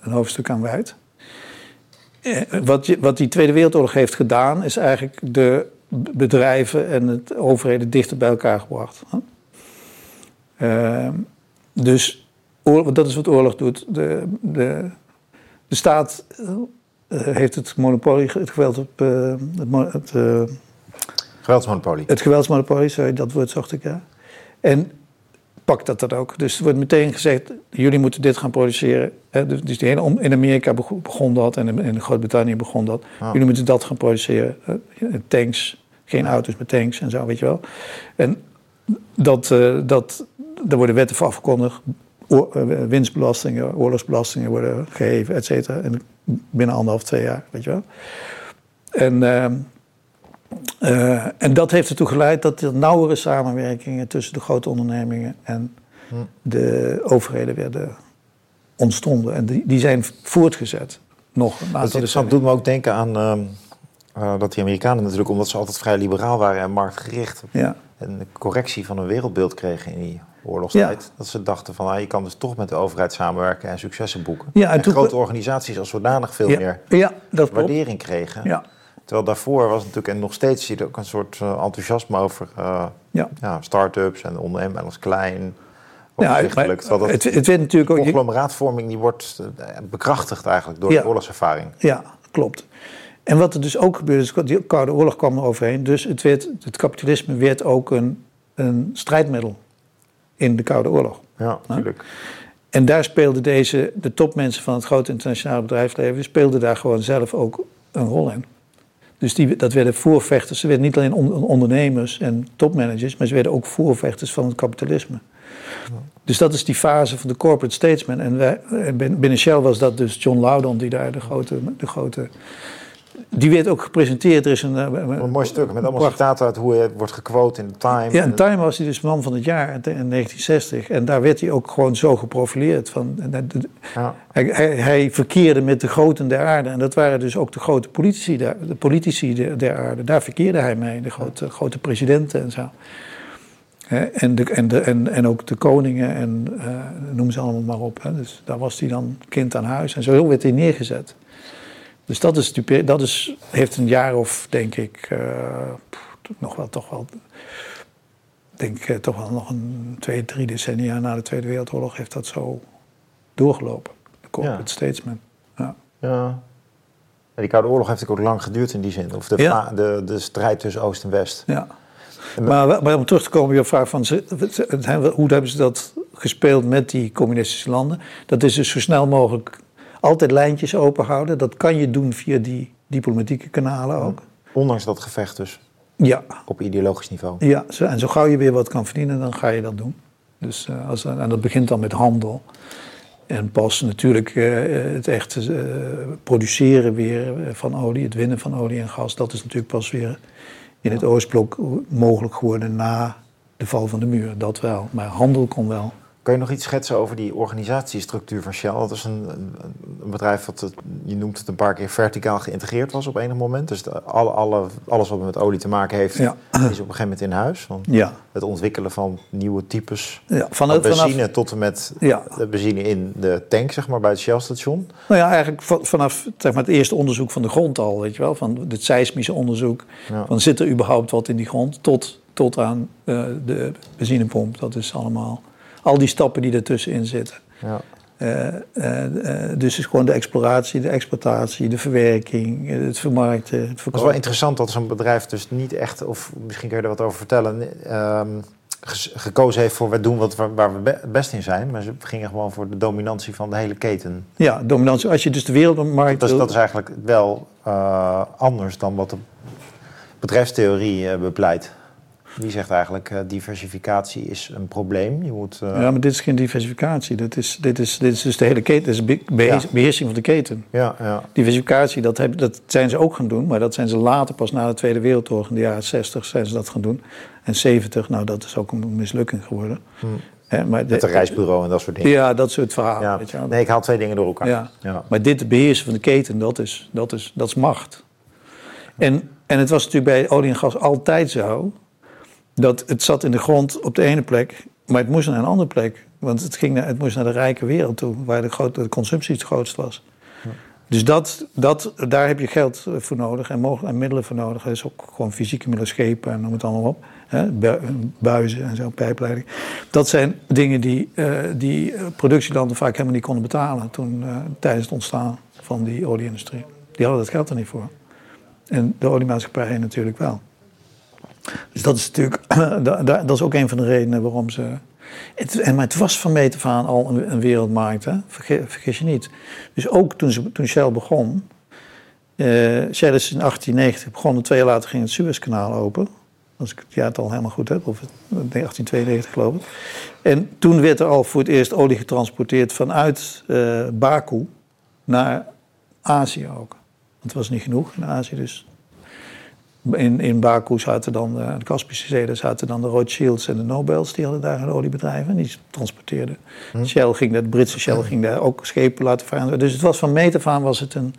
een, hoofdstuk aan wijd. wat, je, wat die Tweede Wereldoorlog heeft gedaan, is eigenlijk de bedrijven en het overheden dichter bij elkaar gebracht. Uh, dus dat is wat oorlog doet. De, de, de staat uh, heeft het monopolie, het geweld op. Uh, het, het geweldsmonopolie. Het geweldsmonopolie, sorry, dat woord zocht ik ja. En pakt dat dan ook. Dus er wordt meteen gezegd: jullie moeten dit gaan produceren. Dus die hele, in Amerika begon dat en in Groot-Brittannië begon dat. Ah. Jullie moeten dat gaan produceren. tanks, geen auto's met tanks en zo, weet je wel. En dat, uh, dat, daar worden wetten voor afgekondigd. Uh, winstbelastingen, oorlogsbelastingen worden gegeven, et cetera. En binnen anderhalf, twee jaar, weet je wel. En, uh, en dat heeft ertoe geleid dat er nauwere samenwerkingen tussen de grote ondernemingen en hm. de overheden werden ontstonden. En die, die zijn voortgezet. Nog aantal dat, doet me ook denken aan ehm, uh, dat die Amerikanen natuurlijk, omdat ze altijd vrij liberaal waren en marktgericht, ja. een correctie van een wereldbeeld kregen in die oorlogstijd. Dat ze dachten van, ah, je kan dus toch met de overheid samenwerken en successen boeken. Ja, en, grote organisaties als zodanig veel meer waardering kregen. Ja. Terwijl daarvoor was natuurlijk, en nog steeds zie je ook een soort uh, enthousiasme over uh, ja. start-ups en ondernemen als klein. Ja, het, het werd natuurlijk ook. Conglomeraatvorming die wordt bekrachtigd eigenlijk door de oorlogservaring. Ja, klopt. En wat er dus ook gebeurde, is die Koude Oorlog kwam er overheen. Dus het, werd, het kapitalisme werd ook een, een strijdmiddel in de Koude Oorlog. Ja, natuurlijk. En daar speelden deze, de topmensen van het grote internationale bedrijfsleven, speelden daar gewoon zelf ook een rol in. Dus die, dat werden voorvechters. Ze werden niet alleen ondernemers en topmanagers, maar ze werden ook voorvechters van het kapitalisme. Dus dat is die fase van de corporate statesman. En binnen Shell was dat dus John Loudon, die daar de grote, de grote die werd ook gepresenteerd. Er is een, eh, een, mooi stuk met allemaal citaten uit hoe hij wordt gequote in de Time. Ja, in Time was hij dus man van het jaar in 1960. En daar werd hij ook gewoon zo geprofileerd. Van, ja. hij, hij, hij, verkeerde met de groten der aarde. En dat waren dus ook de grote politici der, de politici der, aarde. Daar verkeerde hij mee, de grote, grote presidenten en zo. En, de, en, de, en, en ook de koningen en uh, noem ze allemaal maar op. Hè. Dus daar was hij dan kind aan huis. En zo werd hij neergezet. Dus dat, is, dat is, heeft een jaar of, denk ik, uh, nog wel, toch wel, denk ik, toch wel nog een twee, drie decennia na de Tweede Wereldoorlog heeft dat zo doorgelopen. De corporate ja. statesman. Ja. ja. Die Koude Oorlog heeft ook lang geduurd in die zin. Of de, de, de strijd tussen Oost en West. Ja. Maar, maar, om terug te komen op je vraag van hoe hebben ze dat gespeeld met die communistische landen? Dat is dus zo snel mogelijk altijd lijntjes open houden. Dat kan je doen via die diplomatieke kanalen ook. Ondanks dat gevecht dus? Ja. Op ideologisch niveau? Ja, en zo gauw je weer wat kan verdienen, dan ga je dat doen. Dus, uh, als, en dat begint dan met handel. En pas natuurlijk uh, het echt uh, produceren weer van olie, het winnen van olie en gas, dat is natuurlijk pas weer in het Oostblok mogelijk geworden na de val van de muur. Dat wel. Maar handel kon wel. Kan je nog iets schetsen over die organisatiestructuur van Shell? Dat is een, een bedrijf dat, je noemt het een paar keer, verticaal geïntegreerd was op enig moment. Dus de, alle, alle, alles wat met olie te maken heeft, is op een gegeven moment in huis. Van ja. Het ontwikkelen van nieuwe types ja, van benzine vanaf, tot en met ja. de benzine in de tank, zeg maar, bij het Shell-station. Nou ja, eigenlijk vanaf zeg maar, het eerste onderzoek van de grond al, weet je wel. Van het seismische onderzoek. Van zit er überhaupt wat in die grond? Tot, tot aan uh, de benzinepomp. Dat is allemaal al die stappen die ertussenin zitten. Ja. Uh, uh, dus is gewoon de exploratie, de exploitatie, de verwerking, het vermarkten, het verkopen. Het is wel interessant dat zo'n bedrijf dus niet echt, of misschien kun je er wat over vertellen, uh, gekozen heeft voor we doen wat, waar we het best in zijn. Maar ze gingen gewoon voor de dominantie van de hele keten. Ja, dominantie. Als je dus de wereldmarkt... Dat is, dat is eigenlijk wel anders dan wat de bedrijfstheorie bepleit. Die zegt eigenlijk, uh, diversificatie is een probleem. Je moet, uh... Ja, maar dit is geen diversificatie. Dit is, dit is, dit is dus de hele keten. Dit is beheers, ja. beheersing van de keten. Ja, ja. Diversificatie, dat, heb, dat zijn ze ook gaan doen. Maar dat zijn ze later, pas na de Tweede Wereldoorlog, in de jaren 60, zijn ze dat gaan doen. En 70, nou dat is ook een mislukking geworden. Hm. He, maar de, het reisbureau en dat soort dingen. Ja, dat soort verhalen. Ja. Weet je wel. Nee, ik haal twee dingen door elkaar. Ja. Maar dit beheersen van de keten, dat is, dat is, dat is macht. En, en het was natuurlijk bij olie en gas altijd zo... dat het zat in de grond op de ene plek... maar het moest naar een andere plek. Want het, ging naar, het moest naar de rijke wereld toe... waar de, consumptie het grootst was. Ja. Dus dat, dat, daar heb je geld voor nodig en, mogelijk, en middelen voor nodig. Dat is ook gewoon fysieke middelen, schepen en noem het allemaal op. Hè, buizen en zo, pijpleiding. Dat zijn dingen die, uh, die productielanden vaak helemaal niet konden betalen... Toen, uh, tijdens het ontstaan van die olieindustrie. Die hadden dat geld er niet voor. En de oliemaatschappijen natuurlijk wel. Dus dat is natuurlijk, [CLEARS THROAT] dat is ook een van de redenen waarom ze. Het, en, maar het was van meet af al een, wereldmarkt, hè? Vergis je niet. Dus ook toen, ze, toen Shell begon. Uh, Shell is in 1890 begonnen, twee jaar later ging het Suezkanaal open. Als ik het jaartal helemaal goed heb, of 1892 geloof ik. En toen werd er al voor het eerst olie getransporteerd vanuit uh, Baku naar Azië ook. Het was niet genoeg in Azië, dus in, in Baku zaten dan, de Kaspische Zee, daar zaten dan de Rothschilds en de Nobels, die hadden daar een oliebedrijven, die transporteerden. Hm. Shell ging daar, de Britse Shell ging daar ook schepen laten varen. Dus het was van meet af aan was het een,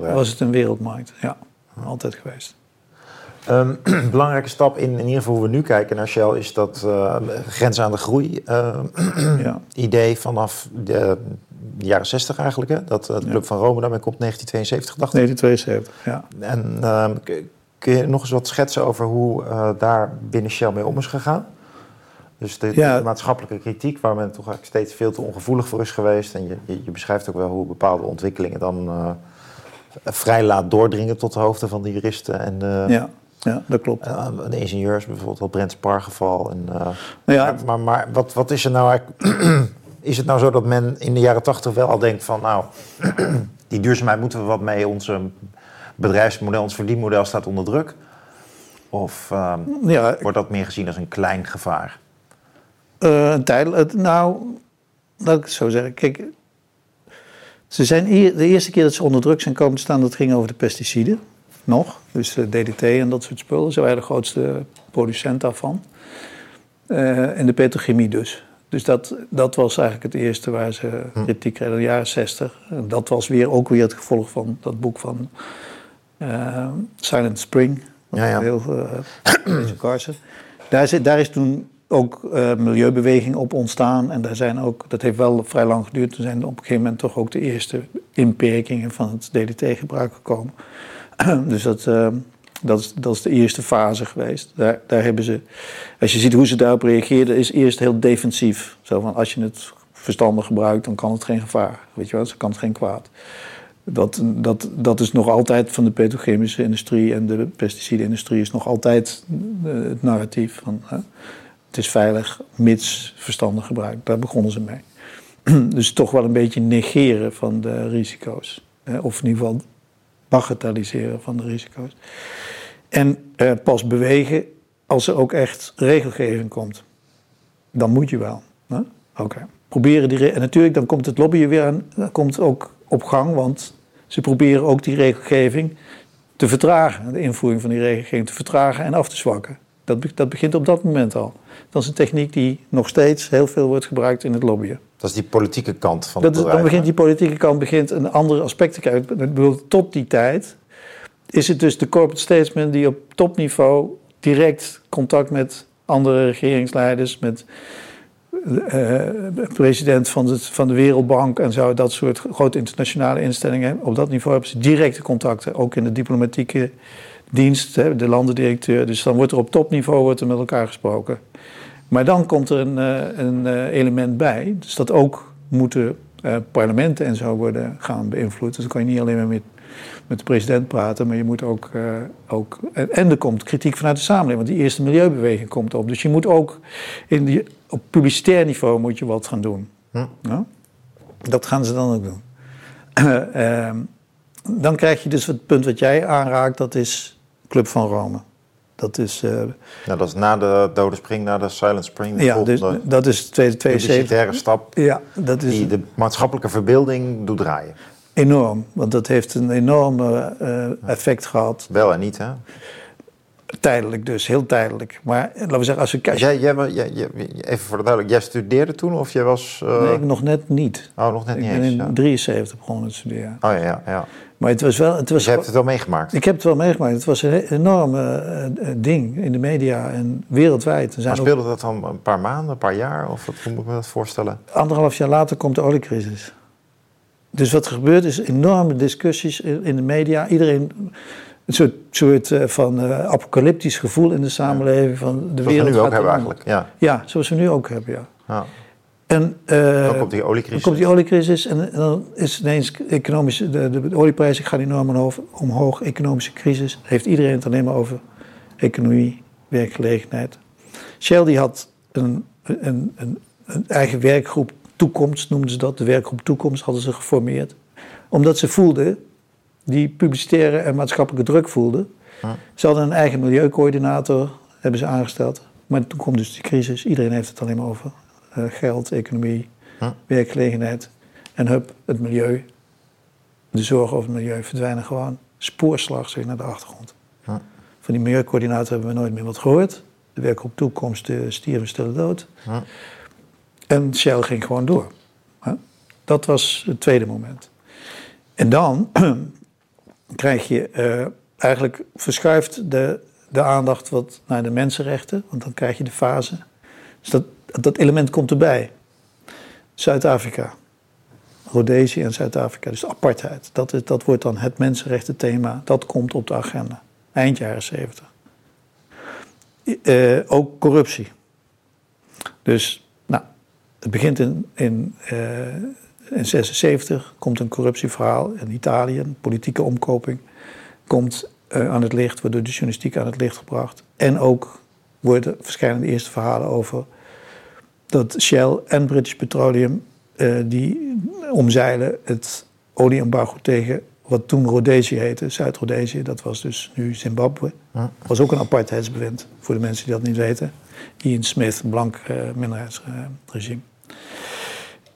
was het een wereldmarkt, ja, altijd geweest. Um, [CLEARS THROAT] belangrijke stap in, in ieder geval hoe we nu kijken naar Shell is dat uh, grens aan de groei uh, [CLEARS THROAT] ja. idee vanaf de jaren 60 eigenlijk. Hè? Dat de Club ja. van Rome daarmee komt 1972, dacht ik. 1972, ja. En uh, kun je nog eens wat schetsen over hoe uh, daar binnen Shell mee om is gegaan? Dus de, ja. de, maatschappelijke kritiek, waar men toch eigenlijk steeds veel te ongevoelig voor is geweest. En je, je, je beschrijft ook wel hoe bepaalde ontwikkelingen dan uh, vrij laat doordringen tot de hoofden van de juristen. En, uh, ja. Ja, dat klopt. de ingenieurs, bijvoorbeeld wel Brent Spargeval. En, nou ja. Maar, maar, maar, wat, wat is er nou eigenlijk... [CLEARS THROAT] is het nou zo dat men in de jaren tachtig wel al denkt van... nou, [CLEARS THROAT] die duurzaamheid moeten we wat mee. Onze bedrijfsmodel, ons verdienmodel staat onder druk. Of uh, ja, wordt dat meer gezien als een klein gevaar? Uh, tijdelijk, nou, laat ik het zo zeggen. Kijk, ze zijn de eerste keer dat ze onder druk zijn komen te staan... dat ging over de pesticiden, nog. Dus DDT en dat soort spullen. Ze waren de grootste producent daarvan. Uh, en de petrochemie dus. Dus dat, dat was eigenlijk het eerste waar ze hm. kritiek kregen in de jaren 60. En dat was weer ook weer het gevolg van dat boek van Silent Spring. Ja, ja. Heel Carson. Daar is, daar is toen ook uh, milieubeweging op ontstaan. En daar zijn ook, dat heeft wel vrij lang geduurd. Toen zijn op een gegeven moment toch ook de eerste inperkingen van het DDT-gebruik gekomen. [CLEARS THROAT] dus dat, dat is, dat is de eerste fase geweest. Daar, daar hebben ze, als je ziet hoe ze daarop reageerden, is eerst heel defensief. Zo van als je het verstandig gebruikt, dan kan het geen gevaar. Weet je wel, dan kan het geen kwaad. Dat, dat, dat is nog altijd van de petrochemische industrie en de pesticidenindustrie is nog altijd eh, het narratief van hè, het is veilig, mits verstandig gebruikt. Daar begonnen ze mee. [CLEARS THROAT] dus toch wel een beetje negeren van de risico's. Of in ieder geval bagatelliseren van de risico's. En uh, pas bewegen als er ook echt regelgeving komt. Dan moet je wel. Oké. Proberen die en natuurlijk, dan komt het lobbyen weer aan, komt ook op gang, want ze proberen ook die regelgeving te vertragen, de invoering van die regelgeving te vertragen en af te zwakken. Dat, dat begint op dat moment al. Dat is een techniek die nog steeds heel veel wordt gebruikt in het lobbyen. Dat is die politieke kant van het dat, bedrijf, Dan begint die politieke kant begint een andere aspect te krijgen. Ik bedoel, tot die tijd is het dus de corporate statesman die op topniveau direct contact met andere regeringsleiders, met uh, president van van de Wereldbank en zo, dat soort grote internationale instellingen. Op dat niveau hebben ze directe contacten, ook in de diplomatieke dienst, hè, de landendirecteur. Dus dan wordt er op topniveau wordt er met elkaar gesproken. Maar dan komt er een, een element bij, dus dat ook moeten parlementen en zo worden gaan beïnvloed. Dus dan kan je niet alleen maar met met de president praten, maar je moet ook. Uh, ook en, er komt kritiek vanuit de samenleving, want die eerste milieubeweging komt op. Dus je moet ook in die, op publicitair niveau moet je wat gaan doen. Hm. Ja? Dat gaan ze dan ook doen. Uh, [CLEARS THROAT] dan krijg je dus het punt wat jij aanraakt, dat is Club van Rome. Dat is, uh, nou, dat is na de Dode Spring, na de Silent Spring. De ja, dus, dat is de tweede 72. stap ja, dat is, die de maatschappelijke verbeelding doet draaien. Enorm, want dat heeft een enorme uh, effect gehad. Wel en niet, hè? Tijdelijk dus, heel tijdelijk. Maar laten we zeggen, als we kijken... Jij, jij, jij, even voor de duidelijk, jij studeerde toen of jij was... Uh... Nee, nog net niet. Oh, nog net ik niet ben eens, in ja. 73 begonnen te studeren. Oh ja, ja, ja. Maar het was wel... Het was dus je hebt het wel meegemaakt? Ik heb het wel meegemaakt. Het was een enorm uh, ding in de media en wereldwijd. Er zijn maar speelde ook... dat dan een paar maanden, een paar jaar? Of wat, hoe moet ik me dat voorstellen? Anderhalf jaar later komt de oliecrisis. Dus wat er gebeurt is enorme discussies in de media. Iedereen een soort, soort uh, van uh, apocalyptisch gevoel in de samenleving. Van de zoals wereld we nu ook hebben eigenlijk. Ja. ja, zoals we nu ook hebben, ja. ja. En, uh, dan komt die oliecrisis. Dan komt die oliecrisis en, dan is ineens economische, de, de, de olieprijzen gaan enorm omhoog, omhoog. Economische crisis. Heeft iedereen het alleen maar over economie, werkgelegenheid. Shell die had een, een, een, een eigen werkgroep Toekomst, noemden ze dat. De werkgroep Toekomst hadden ze geformeerd. Omdat ze voelden die publicitaire en maatschappelijke druk voelden. Ja. Ze hadden een eigen milieucoördinator, hebben ze aangesteld. Maar toen komt dus die crisis. Iedereen heeft het alleen maar over uh, geld, economie, Ja. werkgelegenheid. En hup, het milieu, de zorg over het milieu verdwijnen gewoon spoorslag zeg, naar de achtergrond. Ja. Van die milieucoördinator hebben we nooit meer wat gehoord. De werkgroep Toekomst uh, stierven stille dood. Ja. En Shell ging gewoon door. Dat was het tweede moment. En dan [CLEARS THROAT] krijg je uh, eigenlijk verschuift de, de aandacht wat naar de mensenrechten, want dan krijg je de fase. Dus dat, dat element komt erbij. Zuid-Afrika, Rhodesië en Zuid-Afrika, dus apartheid. Dat, is, dat wordt dan het mensenrechtenthema, dat komt op de agenda. Eind jaren 70. Uh, ook corruptie. Dus, het begint in, in uh, in 76 komt een corruptieverhaal in Italië, een politieke omkoping, komt uh, aan het licht, wordt door de journalistiek aan het licht gebracht. En ook worden verschijnen de eerste verhalen over dat Shell en British Petroleum uh, die omzeilen het olieembargo tegen wat toen Rhodesië heette, Zuid-Rhodesië, dat was dus nu Zimbabwe. Was ook een apartheidsbewind, voor de mensen die dat niet weten. Ian Smith, blank uh, minderheidsregime.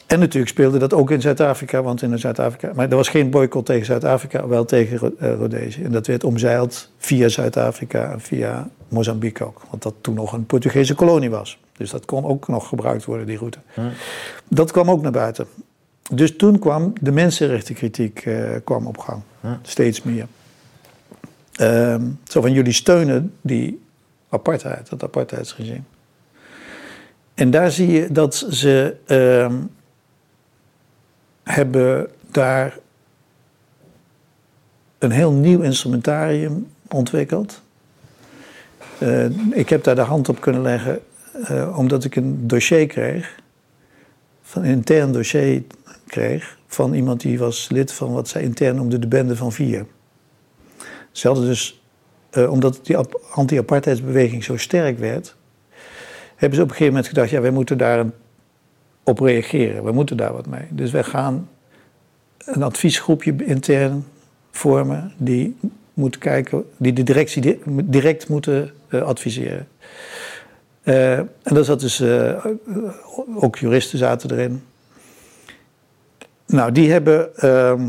En natuurlijk speelde dat ook in Zuid-Afrika, want in Zuid-Afrika. Maar er was geen boycott tegen Zuid-Afrika, wel tegen uh, Rhodesië. En dat werd omzeild via Zuid-Afrika en via Mozambique ook. Want dat toen nog een Portugese kolonie was. Dus dat kon ook nog gebruikt worden, die route. Ja. Dat kwam ook naar buiten. Dus toen kwam de mensenrechtenkritiek uh, kwam op gang. Ja. Steeds meer. Uh, zo van jullie steunen die apartheid, dat apartheidsregime. En daar zie je dat ze uh, hebben daar een heel nieuw instrumentarium ontwikkeld. Uh, ik heb daar de hand op kunnen leggen uh, omdat ik een dossier kreeg, van een intern dossier kreeg van iemand die was lid van wat zij intern noemden de bende van vier. Ze hadden dus, uh, omdat die anti-apartheidsbeweging zo sterk werd, hebben ze op een gegeven moment gedacht, ja, wij moeten daar op reageren, we moeten daar wat mee. Dus wij gaan een adviesgroepje intern vormen die moet kijken, die de directie di direct moeten uh, adviseren. Uh, en dat zat dus, uh, ook juristen zaten erin. Nou, die hebben uh,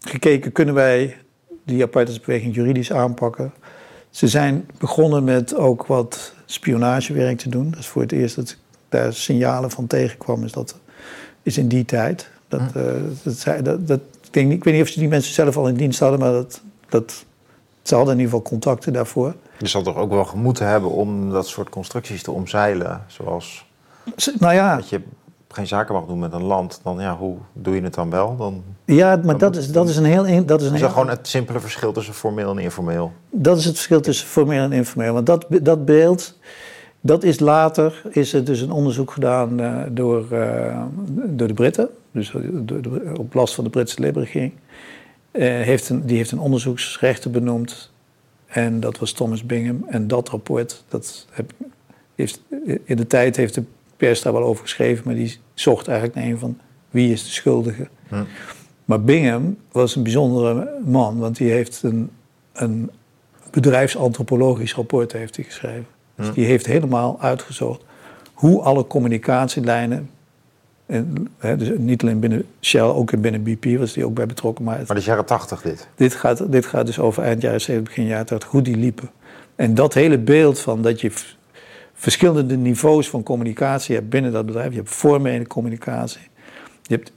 gekeken, kunnen wij die apartheidsbeweging juridisch aanpakken? Ze zijn begonnen met ook wat spionagewerk te doen. Dat is voor het eerst dat ik daar signalen van tegenkwam, is dat is in die tijd. Dat, uh, dat, dat, dat, ik, denk, ik weet niet of ze die mensen zelf al in dienst hadden, maar dat, dat, ze hadden in ieder geval contacten daarvoor. Je zal toch ook wel moeten hebben om dat soort constructies te omzeilen, zoals nou ja, dat je geen zaken mag doen met een land, dan ja, hoe doe je het dan wel? Dan, ja, maar dat is, dat is een heel... Dat is, een is heel, gewoon het simpele verschil tussen formeel en informeel? Dat is het verschil tussen formeel en informeel. Want dat, dat beeld, dat is later, is er dus een onderzoek gedaan uh, door, uh, door de Britten. Dus door de, op last van de Britse Labour-regering. Uh, heeft een, die heeft een onderzoeksrechter benoemd. En dat was Thomas Bingham. En dat rapport, dat heb, heeft, in de tijd heeft de pers daar wel over geschreven, maar die zocht eigenlijk naar een van wie is de schuldige. Maar Bingham was een bijzondere man, want die heeft een, een bedrijfsantropologisch rapport heeft hij geschreven. Dus die heeft helemaal uitgezocht hoe alle communicatielijnen en, hè, dus niet alleen binnen Shell, ook binnen BP was die ook bij betrokken. Maar, het, Maar dat is jaren tachtig dit. dit, gaat, dit gaat dus over eind jaren 70, begin jaren 80, hoe die liepen. En dat hele beeld van dat je verschillende niveaus van communicatie hebt binnen dat bedrijf. Je hebt formele communicatie. Je hebt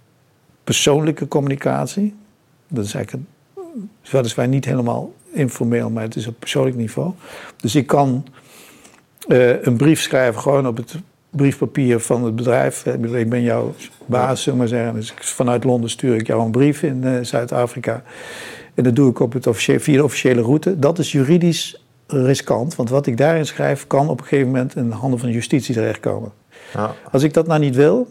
persoonlijke communicatie. Dat is eigenlijk is weliswaar niet helemaal informeel, maar het is op persoonlijk niveau. Dus ik kan eh, een brief schrijven gewoon op het briefpapier van het bedrijf. Ik ben jouw baas, zullen maar zeggen. Dus vanuit Londen stuur ik jou een brief in eh, Zuid-Afrika. En dat doe ik op het officiële, via de officiële route. Dat is juridisch riskant, want wat ik daarin schrijf... kan op een gegeven moment in de handen van justitie terechtkomen. Ja. Als ik dat nou niet wil,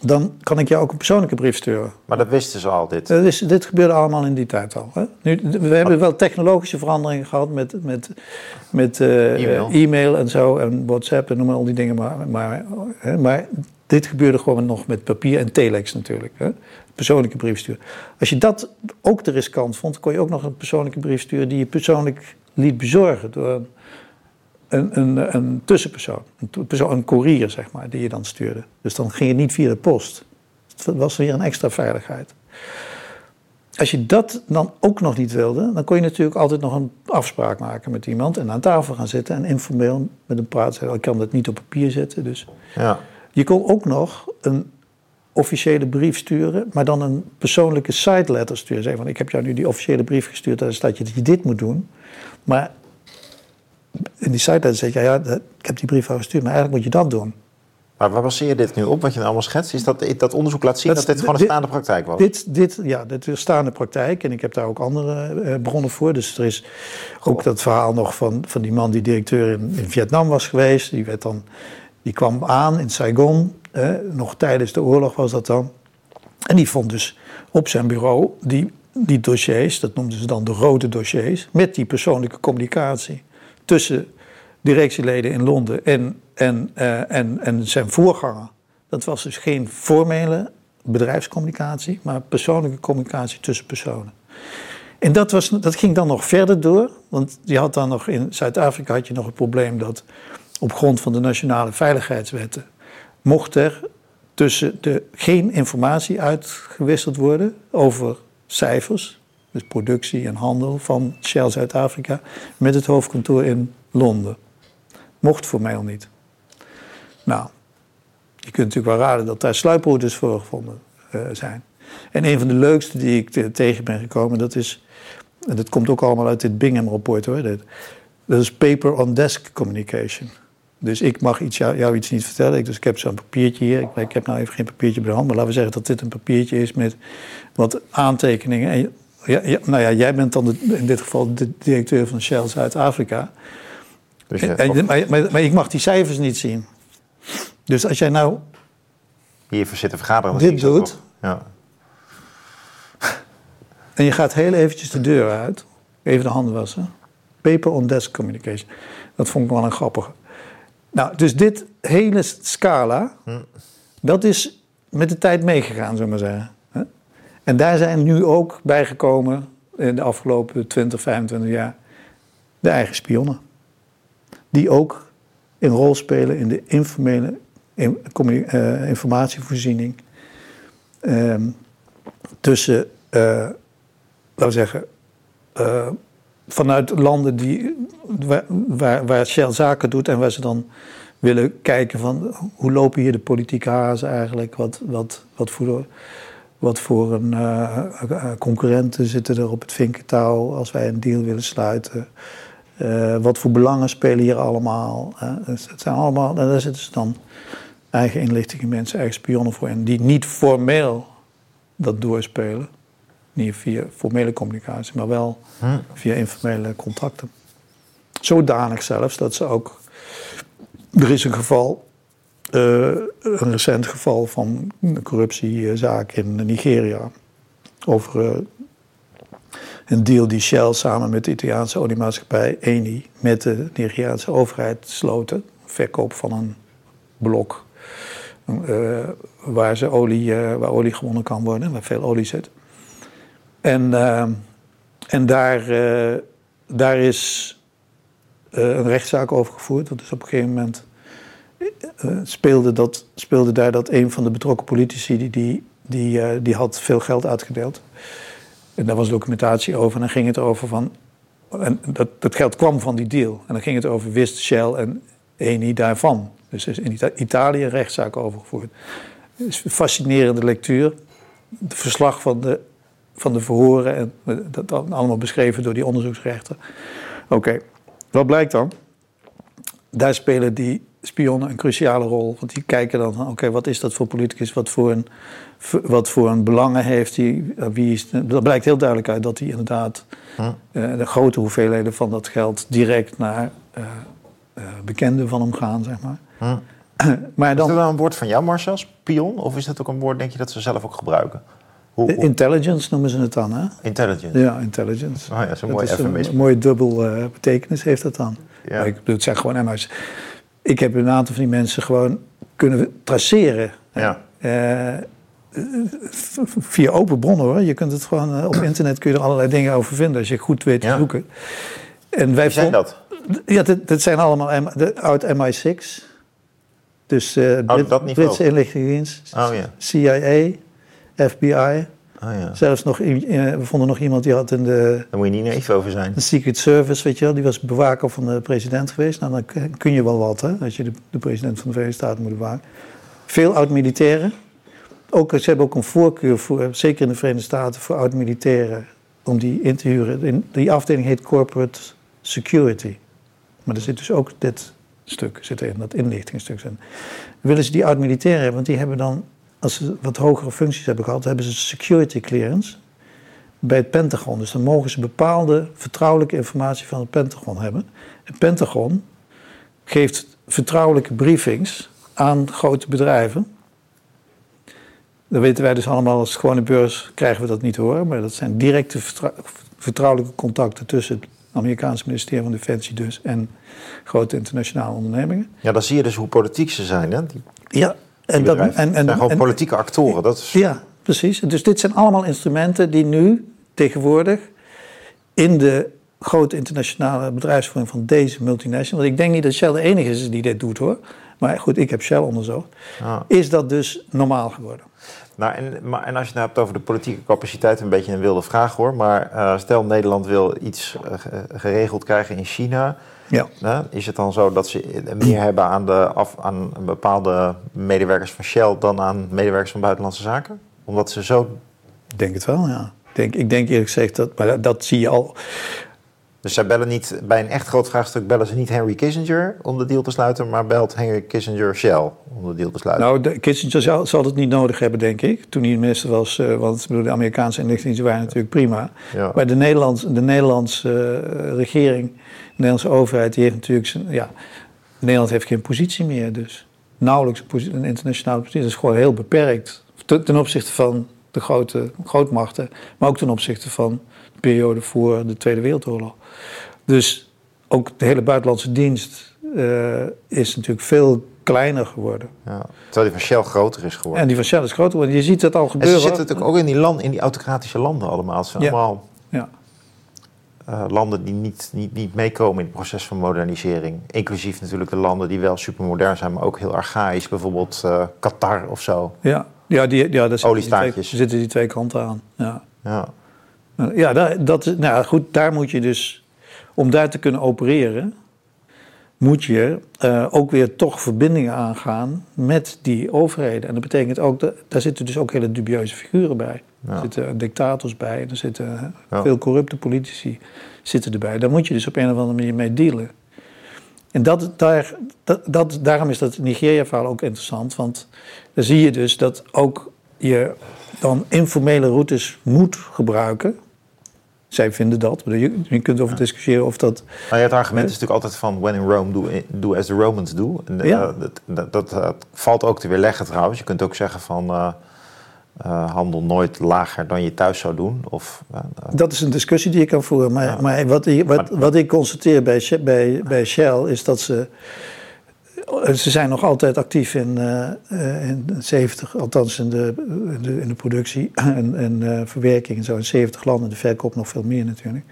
dan kan ik jou ook een persoonlijke brief sturen. Maar dat wisten ze al, dit. Dat is, dit gebeurde allemaal in die tijd al. Hè? Nu, we hebben wel technologische veranderingen gehad met, met, met eh, E-mail. e-mail en zo en WhatsApp en noem maar al die dingen. Maar, maar, hè, maar dit gebeurde gewoon nog met papier en telex natuurlijk. Hè? Persoonlijke brief sturen. Als je dat ook de riskant vond, kon je ook nog een persoonlijke brief sturen die je persoonlijk liet bezorgen door een, een, een, een tussenpersoon. Een, persoon, een courier, zeg maar, die je dan stuurde. Dus dan ging het niet via de post. Het was weer een extra veiligheid. Als je dat dan ook nog niet wilde, dan kon je natuurlijk altijd nog een afspraak maken met iemand en aan tafel gaan zitten en informeel met hem praten. Zeggen, Ik kan dat niet op papier zetten. Dus Ja. je kon ook nog een officiële brief sturen, maar dan een persoonlijke side letter sturen. Zeggen van ik heb jou nu die officiële brief gestuurd, daar staat je dat je dit moet doen. Maar in die letter zeg je, ja, dat- ik heb die brief al gestuurd, maar eigenlijk moet je dat doen. Maar waar baseer je dit nu op, wat je nou allemaal schetst? Is dat dat onderzoek laat zien Dat- dat, dit gewoon een dit- staande praktijk was? Dit, dit, ja, dit is staande praktijk en ik heb daar ook andere eh, bronnen voor. Dus er is ook dat verhaal nog van, van die man die directeur in, in Vietnam was geweest. Die, werd dan, die kwam aan in Saigon, eh, nog tijdens de oorlog was dat dan. En die vond dus op zijn bureau die, die dossiers, dat noemden ze dan de rode dossiers, met die persoonlijke communicatie tussen directieleden in Londen en, en, eh, en, en zijn voorganger. Dat was dus geen formele bedrijfscommunicatie, maar persoonlijke communicatie tussen personen. En dat, was, dat ging dan nog verder door, want je had dan nog in Zuid-Afrika had je nog het probleem dat op grond van de nationale veiligheidswetten mocht er tussen de, geen informatie uitgewisseld worden over cijfers, dus productie en handel van Shell Zuid-Afrika, met het hoofdkantoor in Londen. Mocht formeel niet. Nou, je kunt natuurlijk wel raden dat daar sluiproutes voor gevonden eh, zijn. En een van de leukste die ik te- tegen ben gekomen, dat is, en dat komt ook allemaal uit dit Bingham-rapport hoor, dat is paper on desk communication. Dus ik mag iets, jou, jou iets niet vertellen. Ik, dus ik heb zo'n papiertje hier. Ik, ik heb nou even geen papiertje bij de hand. Maar laten we zeggen dat dit een papiertje is met wat aantekeningen. En, ja, ja, nou ja, jij bent dan de- in dit geval de directeur van Shell Zuid-Afrika. Dus En- maar, maar, maar ik mag die cijfers niet zien. Dus als jij nou hier zitten vergaderen. dan dit doet-? Ja. [LAUGHS] En je gaat heel eventjes de deur uit. Even de handen wassen. Paper on desk communication. Dat vond ik wel een grappige. Nou, dus dit hele scala, dat is met de tijd meegegaan, zullen we maar zeggen. En daar zijn nu ook bijgekomen in de afgelopen 20, 25 jaar de eigen spionnen. Die ook een rol spelen in de informele eh, informatievoorziening ehm, tussen, eh, laten we zeggen, eh, vanuit landen die, waar, waar, Shell zaken doet en waar ze dan willen kijken van hoe lopen hier de politieke hazen eigenlijk, wat, wat, wat voor, wat voor een, eh, eh, concurrenten zitten er op het vinkentouw als wij een deal willen sluiten. Eh, wat voor belangen spelen hier allemaal? Dus het zijn allemaal, en daar zitten ze dan eigen inlichtingen mensen, eigen spionnen voor in, die niet formeel dat doorspelen. Niet via formele communicatie, maar wel via informele contacten. Zodanig zelfs dat ze ook. Er is een geval, eh, een recent geval van een corruptiezaak in Nigeria. Over eh, een deal die Shell samen met de Italiaanse oliemaatschappij Eni met de Nigeriaanse overheid sloten. Verkoop van een blok eh, waar, ze olie, waar olie gewonnen kan worden, waar veel olie zit. En, eh, en daar, eh, daar is uh, een rechtszaak over gevoerd. Dat is op een gegeven moment uh, speelde, dat, speelde daar dat een van de betrokken politici die, die, die, die had veel geld uitgedeeld. En daar was documentatie over. En dan ging het over van. En dat, dat geld kwam van die deal. En dan ging het over wist Shell en Eni daarvan. Dus er is in Italië een rechtszaak over gevoerd. Is een fascinerende lectuur. Het verslag van de, van de verhoren. En dat allemaal beschreven door die onderzoeksrechter. Oké, okay. wat blijkt dan? Daar spelen die spionnen een cruciale rol. Want die kijken dan, oké, wat is dat voor politicus? Wat voor een, wat voor een belangen heeft hij? Wie is, dat blijkt heel duidelijk uit dat hij inderdaad hm. uh, de grote hoeveelheden van dat geld direct naar uh, uh, bekenden van hem gaan, zeg maar. Hm. [CLEARS THROAT] maar dan, is dat dan een woord van jou, Marcel, spion? Of is dat ook een woord, denk je, dat ze zelf ook gebruiken? Hoe, hoe... Intelligence noemen ze het dan, hè? Intelligence? Ja, intelligence. Oh ja, zo'n mooi Een, mooie dubbel betekenis heeft dat dan. Ja. ik bedoel, het zijn gewoon MI's ik heb een aantal van die mensen gewoon kunnen traceren. Ja. Uh, via open bronnen hoor. Je kunt het gewoon op [CLEARS THROAT] internet kun je er allerlei dingen over vinden als je goed weet te ja. zoeken. En wij Wie zijn dat? Ja, dat, dat zijn allemaal de, oud MI6. Dus uh, Britse inlichtingendienst, oh, ja. CIA, FBI. Oh, ja. Zelfs nog, eh, we vonden nog iemand die had in de... Daar moet je niet naïef over zijn. De Secret Service, weet je wel, die was bewaker van de president geweest. Nou, dan kun je wel wat, hè, als je de, de president van de Verenigde Staten moet bewaken. Veel oud-militairen. Ook, ze hebben ook een voorkeur, voor, zeker in de Verenigde Staten, voor oud-militairen om die in te huren. Die afdeling heet Corporate Security. Maar er zit dus ook dit stuk zit er in, dat inlichtingstuk. in. Willen ze die oud-militairen hebben, want die hebben dan als ze wat hogere functies hebben gehad, hebben ze security clearance bij het Pentagon. Dus dan mogen ze bepaalde vertrouwelijke informatie van het Pentagon hebben. Het Pentagon geeft vertrouwelijke briefings aan grote bedrijven. Dat weten wij dus allemaal als gewone beurs krijgen we dat niet horen, maar dat zijn directe vertrouwelijke contacten tussen het Amerikaanse ministerie van Defensie dus en grote internationale ondernemingen. Ja, dan zie je dus hoe politiek ze zijn. Hè? Die... Ja, en dat, en, en, zijn gewoon politieke actoren. Dat is... Ja, precies. Dus dit zijn allemaal instrumenten die nu tegenwoordig in de grote internationale bedrijfsvoering van deze multinational, want ik denk niet dat Shell de enige is die dit doet hoor, maar goed, ik heb Shell onderzocht, ah. is dat dus normaal geworden. Nou, en, maar, en als je het nou hebt over de politieke capaciteit, een beetje een wilde vraag hoor, maar uh, stel Nederland wil iets uh, geregeld krijgen in China, ja. Is het dan zo dat ze meer hebben aan, de af, aan bepaalde medewerkers van Shell dan aan medewerkers van Buitenlandse Zaken? Omdat ze zo. Ik denk het wel, ja. Ik denk, ik denk eerlijk gezegd dat, maar dat, zie je al. Dus zij bellen niet, bij een echt groot vraagstuk bellen ze niet Henry Kissinger om de deal te sluiten, maar belt Henry Kissinger Shell om de deal te sluiten. Nou, de, Kissinger zal, zal, het niet nodig hebben, denk ik, toen hij minister was, uh, want bedoel, de Amerikaanse inlichtingen waren natuurlijk prima. Ja. Maar de, Nederlands, de Nederlandse uh, regering Nederlandse overheid die heeft natuurlijk zijn, ja, Nederland heeft geen positie meer, dus nauwelijks een internationale positie. Dat is gewoon heel beperkt ten opzichte van de grote grootmachten, maar ook ten opzichte van de periode voor de Tweede Wereldoorlog. Dus ook de hele buitenlandse dienst uh, is natuurlijk veel kleiner geworden. Ja, terwijl die van Shell groter is geworden. En die van Shell is groter geworden. Je ziet het al gebeuren. En ze zitten natuurlijk ook in die, land, in die autocratische landen allemaal. Het zijn ja. allemaal ja. Uh, landen die niet, niet, niet meekomen in het proces van modernisering. Inclusief natuurlijk de landen die wel supermodern zijn, maar ook heel archaïs. Bijvoorbeeld uh, Qatar of zo. Ja, ja, die, ja daar zitten die, twee, zitten die twee kanten aan. Ja, ja. ja dat, dat, nou goed, daar moet je dus, om daar te kunnen opereren, moet je uh, ook weer toch verbindingen aangaan met die overheden. En dat betekent ook, dat, daar zitten dus ook hele dubieuze figuren bij. Ja. Er zitten dictators bij, er zitten ja. veel corrupte politici zitten erbij. Daar moet je dus op een of andere manier mee dealen. En dat, daar, dat, dat, daarom is dat Nigeria-verhaal ook interessant. Want dan zie je dus dat ook je dan informele routes moet gebruiken. Zij vinden dat. Je, je kunt over discussiëren of dat. Maar het argument is natuurlijk altijd van: when in Rome, do, do as the Romans do. En, ja. uh, dat, dat, dat, valt ook te weerleggen trouwens. Je kunt ook zeggen van. Uh, uh, handel nooit lager dan je thuis zou doen? Of, uh, dat is een discussie die je kan voeren. Maar, ja. maar, wat, wat, wat, wat, ik constateer bij, bij, bij Shell is dat ze. Ze zijn nog altijd actief in, uh, in 70, althans in de, in de, in de productie [CLEARS THROAT] en, en verwerking en zo in 70 landen. De verkoop nog veel meer natuurlijk.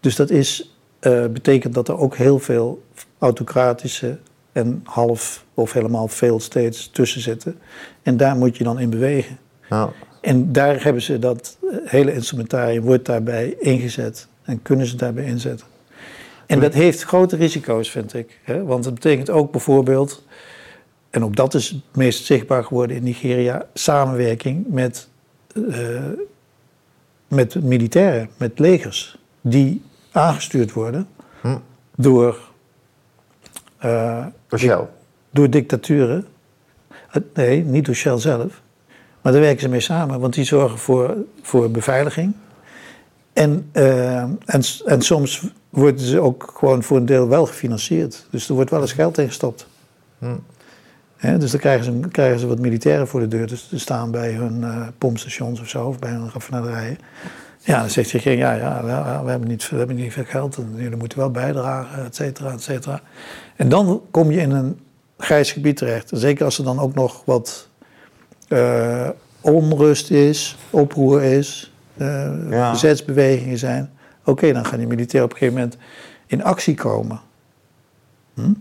Dus dat is eh, betekent dat er ook heel veel autocratische en half of helemaal veel steeds tussen zitten. En daar moet je dan in bewegen. Ja. En daar hebben ze dat eh, hele instrumentarium wordt daarbij ingezet en kunnen ze daarbij inzetten. En dat heeft grote risico's, vind ik. Hè? Want het betekent ook bijvoorbeeld, en ook dat is het meest zichtbaar geworden in Nigeria, samenwerking met, uh, met militairen, met legers, die aangestuurd worden Hm. door, uh, Door Shell. door dictaturen. Uh, nee, niet door Shell zelf. Maar daar werken ze mee samen, want die zorgen voor, voor beveiliging. En, uh, en, en soms worden ze ook gewoon voor een deel wel gefinancierd. Dus er wordt wel eens geld in gestopt. Hm. Hè, dus dan krijgen ze, krijgen ze wat militairen voor de deur te staan bij hun uh, pompstations of zo, of bij hun raffinaderijen. Ja, dan zegt je, ja, ja we, hebben niet, we hebben niet veel geld en jullie moeten wel bijdragen, et cetera, et cetera. En dan kom je in een grijs gebied terecht. Zeker als er dan ook nog wat uh, onrust is, oproer is, ja. bezetsbewegingen zijn. Oké, okay, dan gaan die militairen op een gegeven moment in actie komen. Hm?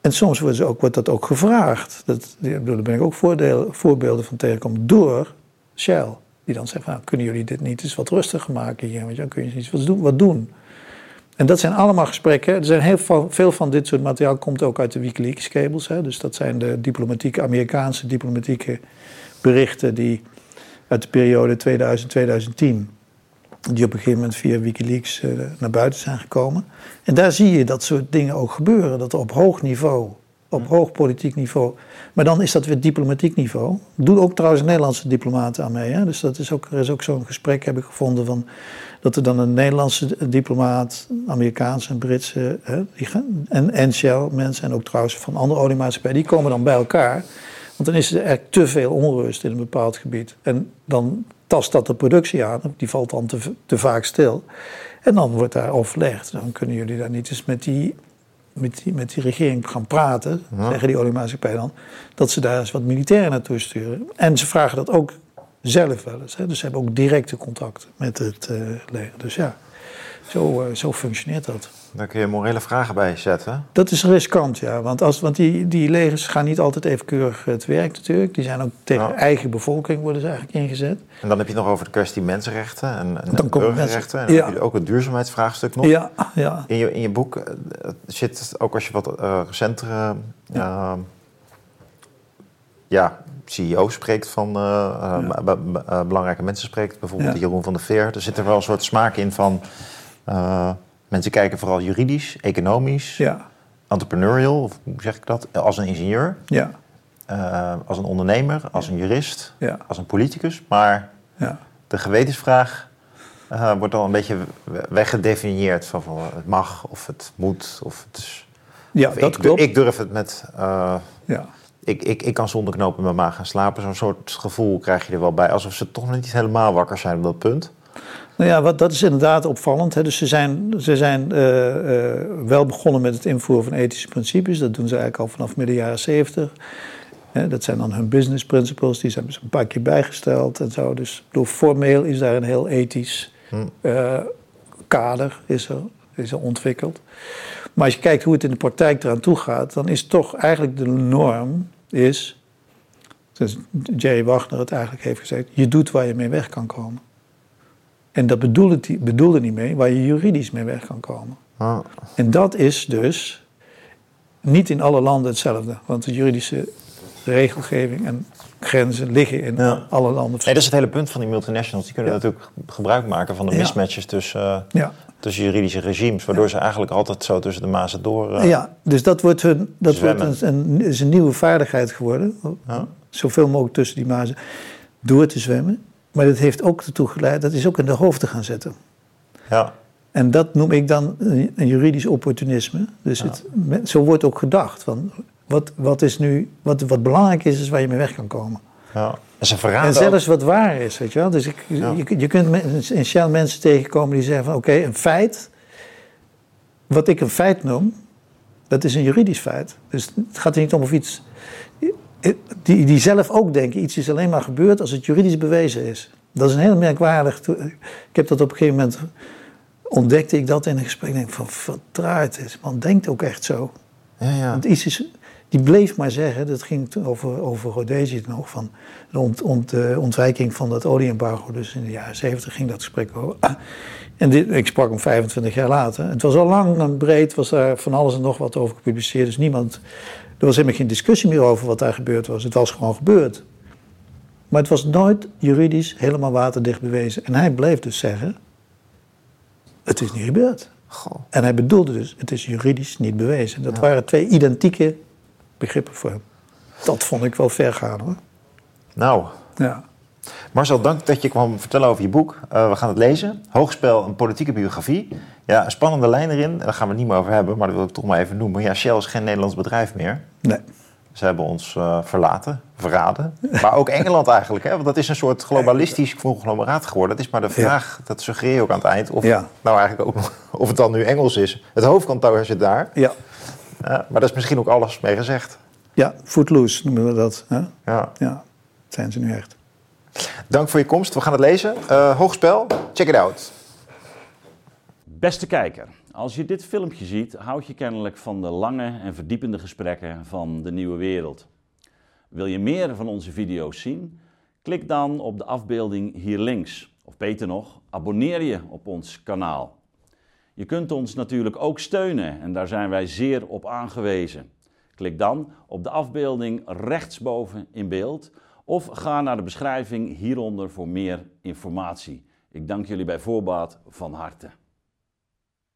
En soms wordt, ze ook, wordt dat ook gevraagd. Dat, daar ben ik ook voordeel, voorbeelden van tegenkomen door Shell. Die dan zegt, nou, kunnen jullie dit niet eens wat rustiger maken hier? Want dan kun je iets wat doen, wat doen. En dat zijn allemaal gesprekken. Er zijn heel veel van dit soort materiaal komt ook uit de Wikileaks-cables. Dus dat zijn de diplomatieke, Amerikaanse diplomatieke berichten die uit de periode 2000-2010 die op een gegeven moment via Wikileaks uh, naar buiten zijn gekomen. En daar zie je dat soort dingen ook gebeuren. Dat er op hoog niveau, op hoog politiek niveau. Maar dan is dat weer diplomatiek niveau. Doen ook trouwens Nederlandse diplomaten aan mee. Hè? Dus dat is ook, er is ook zo'n gesprek, heb ik gevonden, van dat er dan een Nederlandse diplomaat, Amerikaanse en Britse, hè, die gaan, en, en Shell mensen, en ook trouwens van andere oliemaatschappijen, die komen dan bij elkaar. Want dan is er te veel onrust in een bepaald gebied. En dan tast dat de productie aan, die valt dan te, te vaak stil. En dan wordt daar overlegd. Dan kunnen jullie daar niet eens met die, met die, met die regering gaan praten, ja. zeggen die oliemaatschappij dan, dat ze daar eens wat militairen naartoe sturen. En ze vragen dat ook zelf wel eens. Hè. Dus ze hebben ook directe contact met het uh, leger. Dus ja, zo, uh, zo functioneert dat. Daar kun je morele vragen bij zetten. Dat is riskant, ja. Want, als, want die, die legers gaan niet altijd even keurig het werk natuurlijk. Die zijn ook tegen eigen bevolking worden ze eigenlijk ingezet. En dan heb je het nog over de kwestie mensenrechten en, en dan burgerrechten. En dan ja. heb je ook het duurzaamheidsvraagstuk nog. Ja, ja. In, je, in je boek uh, zit ook als je wat uh, recentere... Ja. ja. CEO spreekt van ja. belangrijke mensen spreekt, bijvoorbeeld Jeroen van der Veer. Er zit er wel een soort smaak in van Mensen kijken vooral juridisch, economisch, ja. entrepreneurial, of hoe zeg ik dat, als een ingenieur, ja. als een ondernemer, als een jurist, als een politicus. Maar ja. de gewetensvraag uh, wordt al een beetje weggedefinieerd van, van, het mag of het moet of het is... Ja, of dat ik, klopt. Ik durf het met... Uh, ja. Ik, ik, ik kan zonder knoop in mijn maag gaan slapen. Zo'n soort gevoel krijg je er wel bij. Alsof ze toch nog niet helemaal wakker zijn op dat punt. Nou ja, wat, dat is inderdaad opvallend. Hè. Dus ze zijn, ze zijn uh, uh, wel begonnen met het invoeren van ethische principes. Dat doen ze eigenlijk al vanaf midden jaren zeventig. Dat zijn dan hun business principles, die zijn een paar keer bijgesteld en zo. Dus door formeel is daar een heel ethisch uh, kader is er, is er ontwikkeld. Maar als je kijkt hoe het in de praktijk eraan toe gaat, dan is toch eigenlijk de norm is, zoals Jerry Wagner het eigenlijk heeft gezegd, je doet waar je mee weg kan komen. En dat bedoelde, bedoelde niet mee waar je juridisch mee weg kan komen. Ah. En dat is dus niet in alle landen hetzelfde. Want de juridische regelgeving en grenzen liggen in Ja. alle landen. Nee, dat is het hele punt van die multinationals. Die kunnen Ja. natuurlijk gebruik maken van de Ja. mismatches tussen, uh, Ja. tussen juridische regimes. Waardoor ze eigenlijk altijd zo tussen de mazen door... uh, ja, dus dat wordt, hun, dat wordt Zwemmen. een, een, is een nieuwe vaardigheid geworden. Ja. Zoveel mogelijk tussen die mazen door te zwemmen. Maar dat heeft ook ertoe geleid, dat is ook in de hoofden gaan zetten. ja. En dat noem ik dan een juridisch opportunisme. Dus het, zo wordt ook gedacht. Van wat, wat, is nu, wat, wat belangrijk is, is waar je mee weg kan komen. ja. En En zelfs wat waar is, weet je wel. Dus ik, Ja. je, je kunt in Shell mensen tegenkomen die zeggen van... oké, een feit, wat ik een feit noem, dat is een juridisch feit. Dus het gaat er niet om of iets... Die, die zelf ook denken, iets is alleen maar gebeurd als het juridisch bewezen is. Dat is een heel merkwaardig... Ik heb dat op een gegeven moment ontdekte ik dat in een gesprek. Ik denk van, verdraaid, deze man denkt ook echt zo. Ja, ja. Want ISIS, die bleef maar zeggen, dat ging toen over, over Rhodesië nog, van de ont, ont, ontwijking van dat olieembargo. Dus in de jaren 70 ging dat gesprek over. En dit, ik sprak hem 25 jaar later. Het was al lang en breed, was daar van alles en nog wat over gepubliceerd. Dus niemand, er was helemaal geen discussie meer over wat daar gebeurd was. Het was gewoon gebeurd. Maar het was nooit juridisch helemaal waterdicht bewezen. En hij bleef dus zeggen, het is niet gebeurd. Goh. En hij bedoelde dus, het is juridisch niet bewezen. Dat waren twee identieke begrippen voor hem. Dat vond ik wel ver gaan hoor. Nou, Ja. Marcel, dank dat je kwam vertellen over je boek. Eh, we gaan het lezen. Hoogspel, een politieke biografie. Ja, een spannende lijn erin. Daar gaan we het niet meer over hebben, maar dat wil ik toch maar even noemen. Ja, Shell is geen Nederlands bedrijf meer. Nee. Ze hebben ons eh, verlaten, verraden. Maar ook Engeland eigenlijk, hè? want dat is een soort globalistisch conglomeraat geworden. Dat is maar de vraag, dat suggereer je ook aan het eind, of, Ja. nou eigenlijk ook, of het dan nu Engels is. Het hoofdkantoor zit daar, Ja. Maar daar is misschien ook alles mee gezegd. Ja, footloose noemen we dat. Hè? Ja. Ja, dat zijn ze nu echt. Dank voor je komst, we gaan het lezen. Eh, hoogspel, check it out. Beste kijker, als je dit filmpje ziet, houd je kennelijk van de lange en verdiepende gesprekken van de nieuwe wereld. Wil je meer van onze video's zien? Klik dan op de afbeelding hier links. Of beter nog, abonneer je op ons kanaal. Je kunt ons natuurlijk ook steunen en daar zijn wij zeer op aangewezen. Klik dan op de afbeelding rechtsboven in beeld of ga naar de beschrijving hieronder voor meer informatie. Ik dank jullie bij voorbaat van harte.